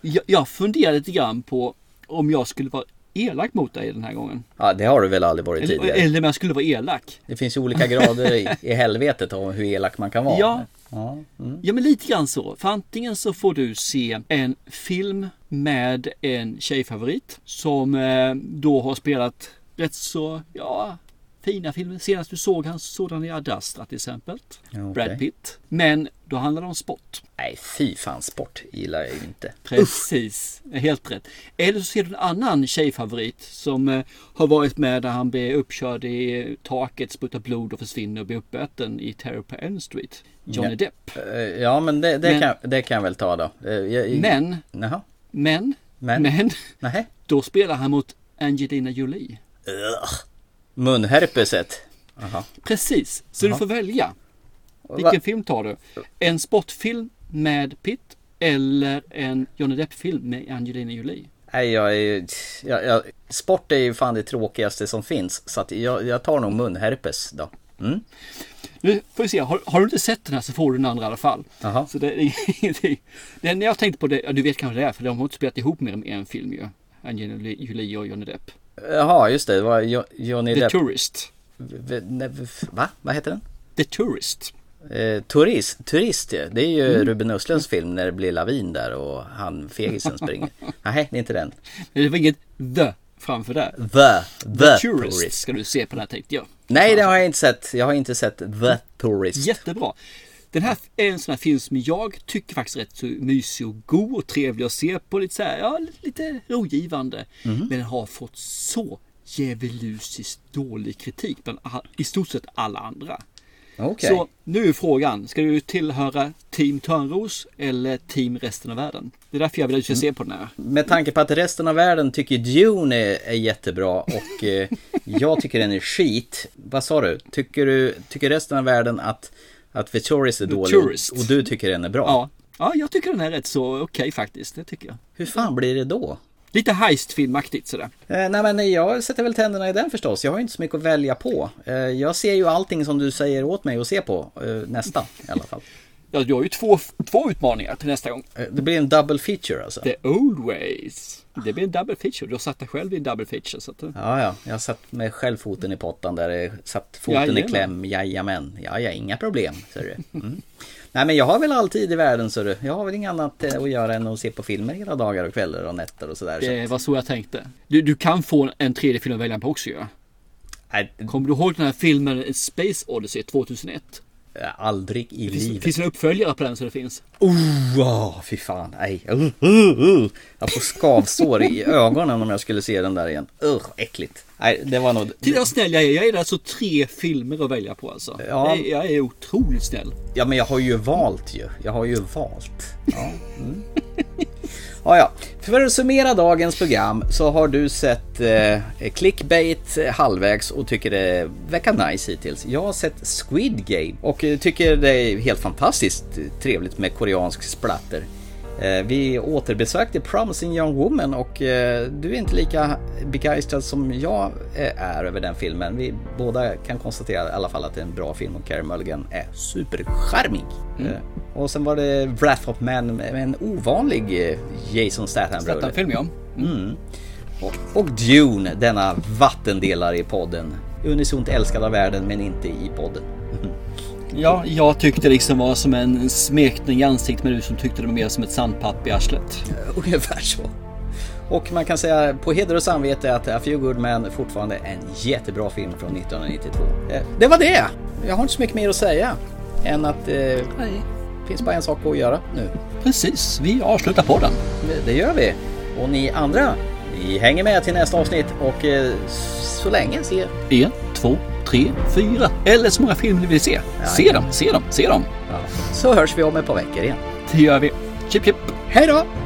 Jag, jag funderar lite grann på om jag skulle vara elak mot dig den här gången. Ja, det har du väl aldrig varit Eller, tidigare. eller om jag skulle vara elak. Det finns ju olika grader i, i helvetet om hur elak man kan vara. Ja, Ja, mm. Ja men lite grann så. För antingen så får du se en film med en tjejfavorit som eh, då har spelat rätt så, ja, fina filmer. Senast du såg han sådan i Ad Astra till exempel. Ja, okej. Brad Pitt. Men då handlar det om sport. Nej, fy fan, sport gillar jag ju inte. Precis, helt rätt. Eller så ser du en annan tjejfavorit som eh, har varit med när han blir uppkörd i taket, sprutar blod och försvinner och blir uppäten i Terror på Elm Street. Johnny Ja. Depp. Eh, Ja, men det, det, Men- kan, det kan jag väl ta då. Eh, Jag, Men, Jaha. men, Men? men, då spelar han mot Angelina Jolie. Munherpeset. Jaha. Precis, så Jaha. du får välja. Va- Vilken film tar du? En sportfilm med Pitt eller en Johnny Depp-film med Angelina Jolie? Nej, jag är ju... Jag, jag, sport är ju fan det tråkigaste som finns. Så att jag, jag tar nog munherpes då. Mm. Nu får vi se, har, har du inte sett den här så får du den andra i alla fall. Så det, *laughs* det, det, det enda jag tänkte på, det, ja, du vet kanske det är, för de har inte spelat ihop mer än en film ju. Angelina Jolie och Johnny Depp. Jaha, just det. Det var Jo- Johnny The Depp. Tourist. Va? Vad heter den? The Tourist. Eh, turist, turist ja. Det är ju Mm. Ruben Östlunds film när det blir lavin där och han fegisen springer. *laughs* Nej, det är inte den. Det var inget the framför där. The, the, The Tourist Tourist. ska du se på den här tänkte jag. Nej, det har jag inte sett. Jag har inte sett The Tourist. Jättebra. Den här är en sån här film som jag tycker faktiskt är rätt så mysig och god och trevlig att se på. Lite så här, ja, lite rogivande. Mhm. Men den har fått så djävulusiskt dålig kritik bland all- i stort sett alla andra. Okej. Så nu är frågan, ska du tillhöra Team Törnros eller Team resten av världen? Det är därför jag vill att du ska se på den här. Med tanke på att resten av världen tycker Dune är, är jättebra och eh, jag tycker den är skit. Vad sa du? Tycker, du, tycker resten av världen att, att The Tourist är The dålig Tourist. och du tycker den är bra? Ja. ja, jag tycker den är rätt så okej faktiskt. Det tycker jag. Hur fan blir det då? Lite heistfilmaktigt sådär. Eh, nej men jag sätter väl tänderna i den förstås. Jag har ju inte så mycket att välja på. Eh, jag ser ju allting som du säger åt mig att se på. Eh, nästan i alla fall. *laughs* Ja, du har ju två, två utmaningar till nästa gång. Eh, det blir en double feature alltså. The old ways. Det blir en double feature. Du har satt dig själv i en double feature. Så att, eh, Ja, ja. Jag satt med själv foten i pottan där. Satt foten i Jajamän. kläm. Jajamän. Ja, ja, inga problem. Ser du. Mm. Nej, men jag har väl alltid i världen, så du. Jag har väl inget annat eh, att göra än att se på filmer hela dagar och kvällar och nätter och sådär. Så. det var så jag tänkte. Du, du kan få en tredje film att välja på också ju. Nej, Kommer du ihåg den här filmen Space Odyssey 2001? Aldrig i Det finns, livet. finns en uppföljare på den så det finns. Oh, oh, fy fan. Nej. Uh, uh, uh. Jag får skavsår i *laughs* ögonen om jag skulle se den där igen. Uh, äckligt. Nej, det var nog... Titta vad snäll jag är. Jag är alltså tre filmer att välja på alltså. Ja. Jag, jag är otroligt snäll. Ja, men jag har ju valt ju. Jag har ju valt. Ja, mm. *laughs* ja, ja. För att summera dagens program så har du sett eh, clickbait halvvägs och tycker det verkar nice hittills. Jag har sett Squid Game och eh, tycker det är helt fantastiskt trevligt med koreansk splatter. Eh, Vi återbesökte Promising Young Woman och eh, du är inte lika begeistrad som jag eh, är över den filmen. Vi båda kan konstatera i alla fall att det är en bra film och Carey Mulligan är supercharmig. Mm. Och sen var det Wrath of Man med en ovanlig Jason Statham. Statham-film, ja. Mm. Och, och Dune, denna vattendelare i podden. Unisont älskad av världen men inte i podden. *laughs* Ja, jag tyckte det liksom var som en smekning i ansiktet men du som tyckte det var mer som ett sandpapp i arslet. *laughs* Ungefär så. Och man kan säga på heder och samvete att A Few Good Men fortfarande är en jättebra film från 1992. Eh, Det var det! Jag har inte så mycket mer att säga än att det eh, finns bara en sak att göra nu. Precis, vi avslutar podden. Det- Det gör vi. Och ni andra, ni hänger med till nästa avsnitt och eh, så länge se En, två, tre, fyra eller så många filmer ni vill se. Se dem, se dem, se dem. så hörs vi om ett par veckor igen. Det gör vi. Chip chip. Hej då!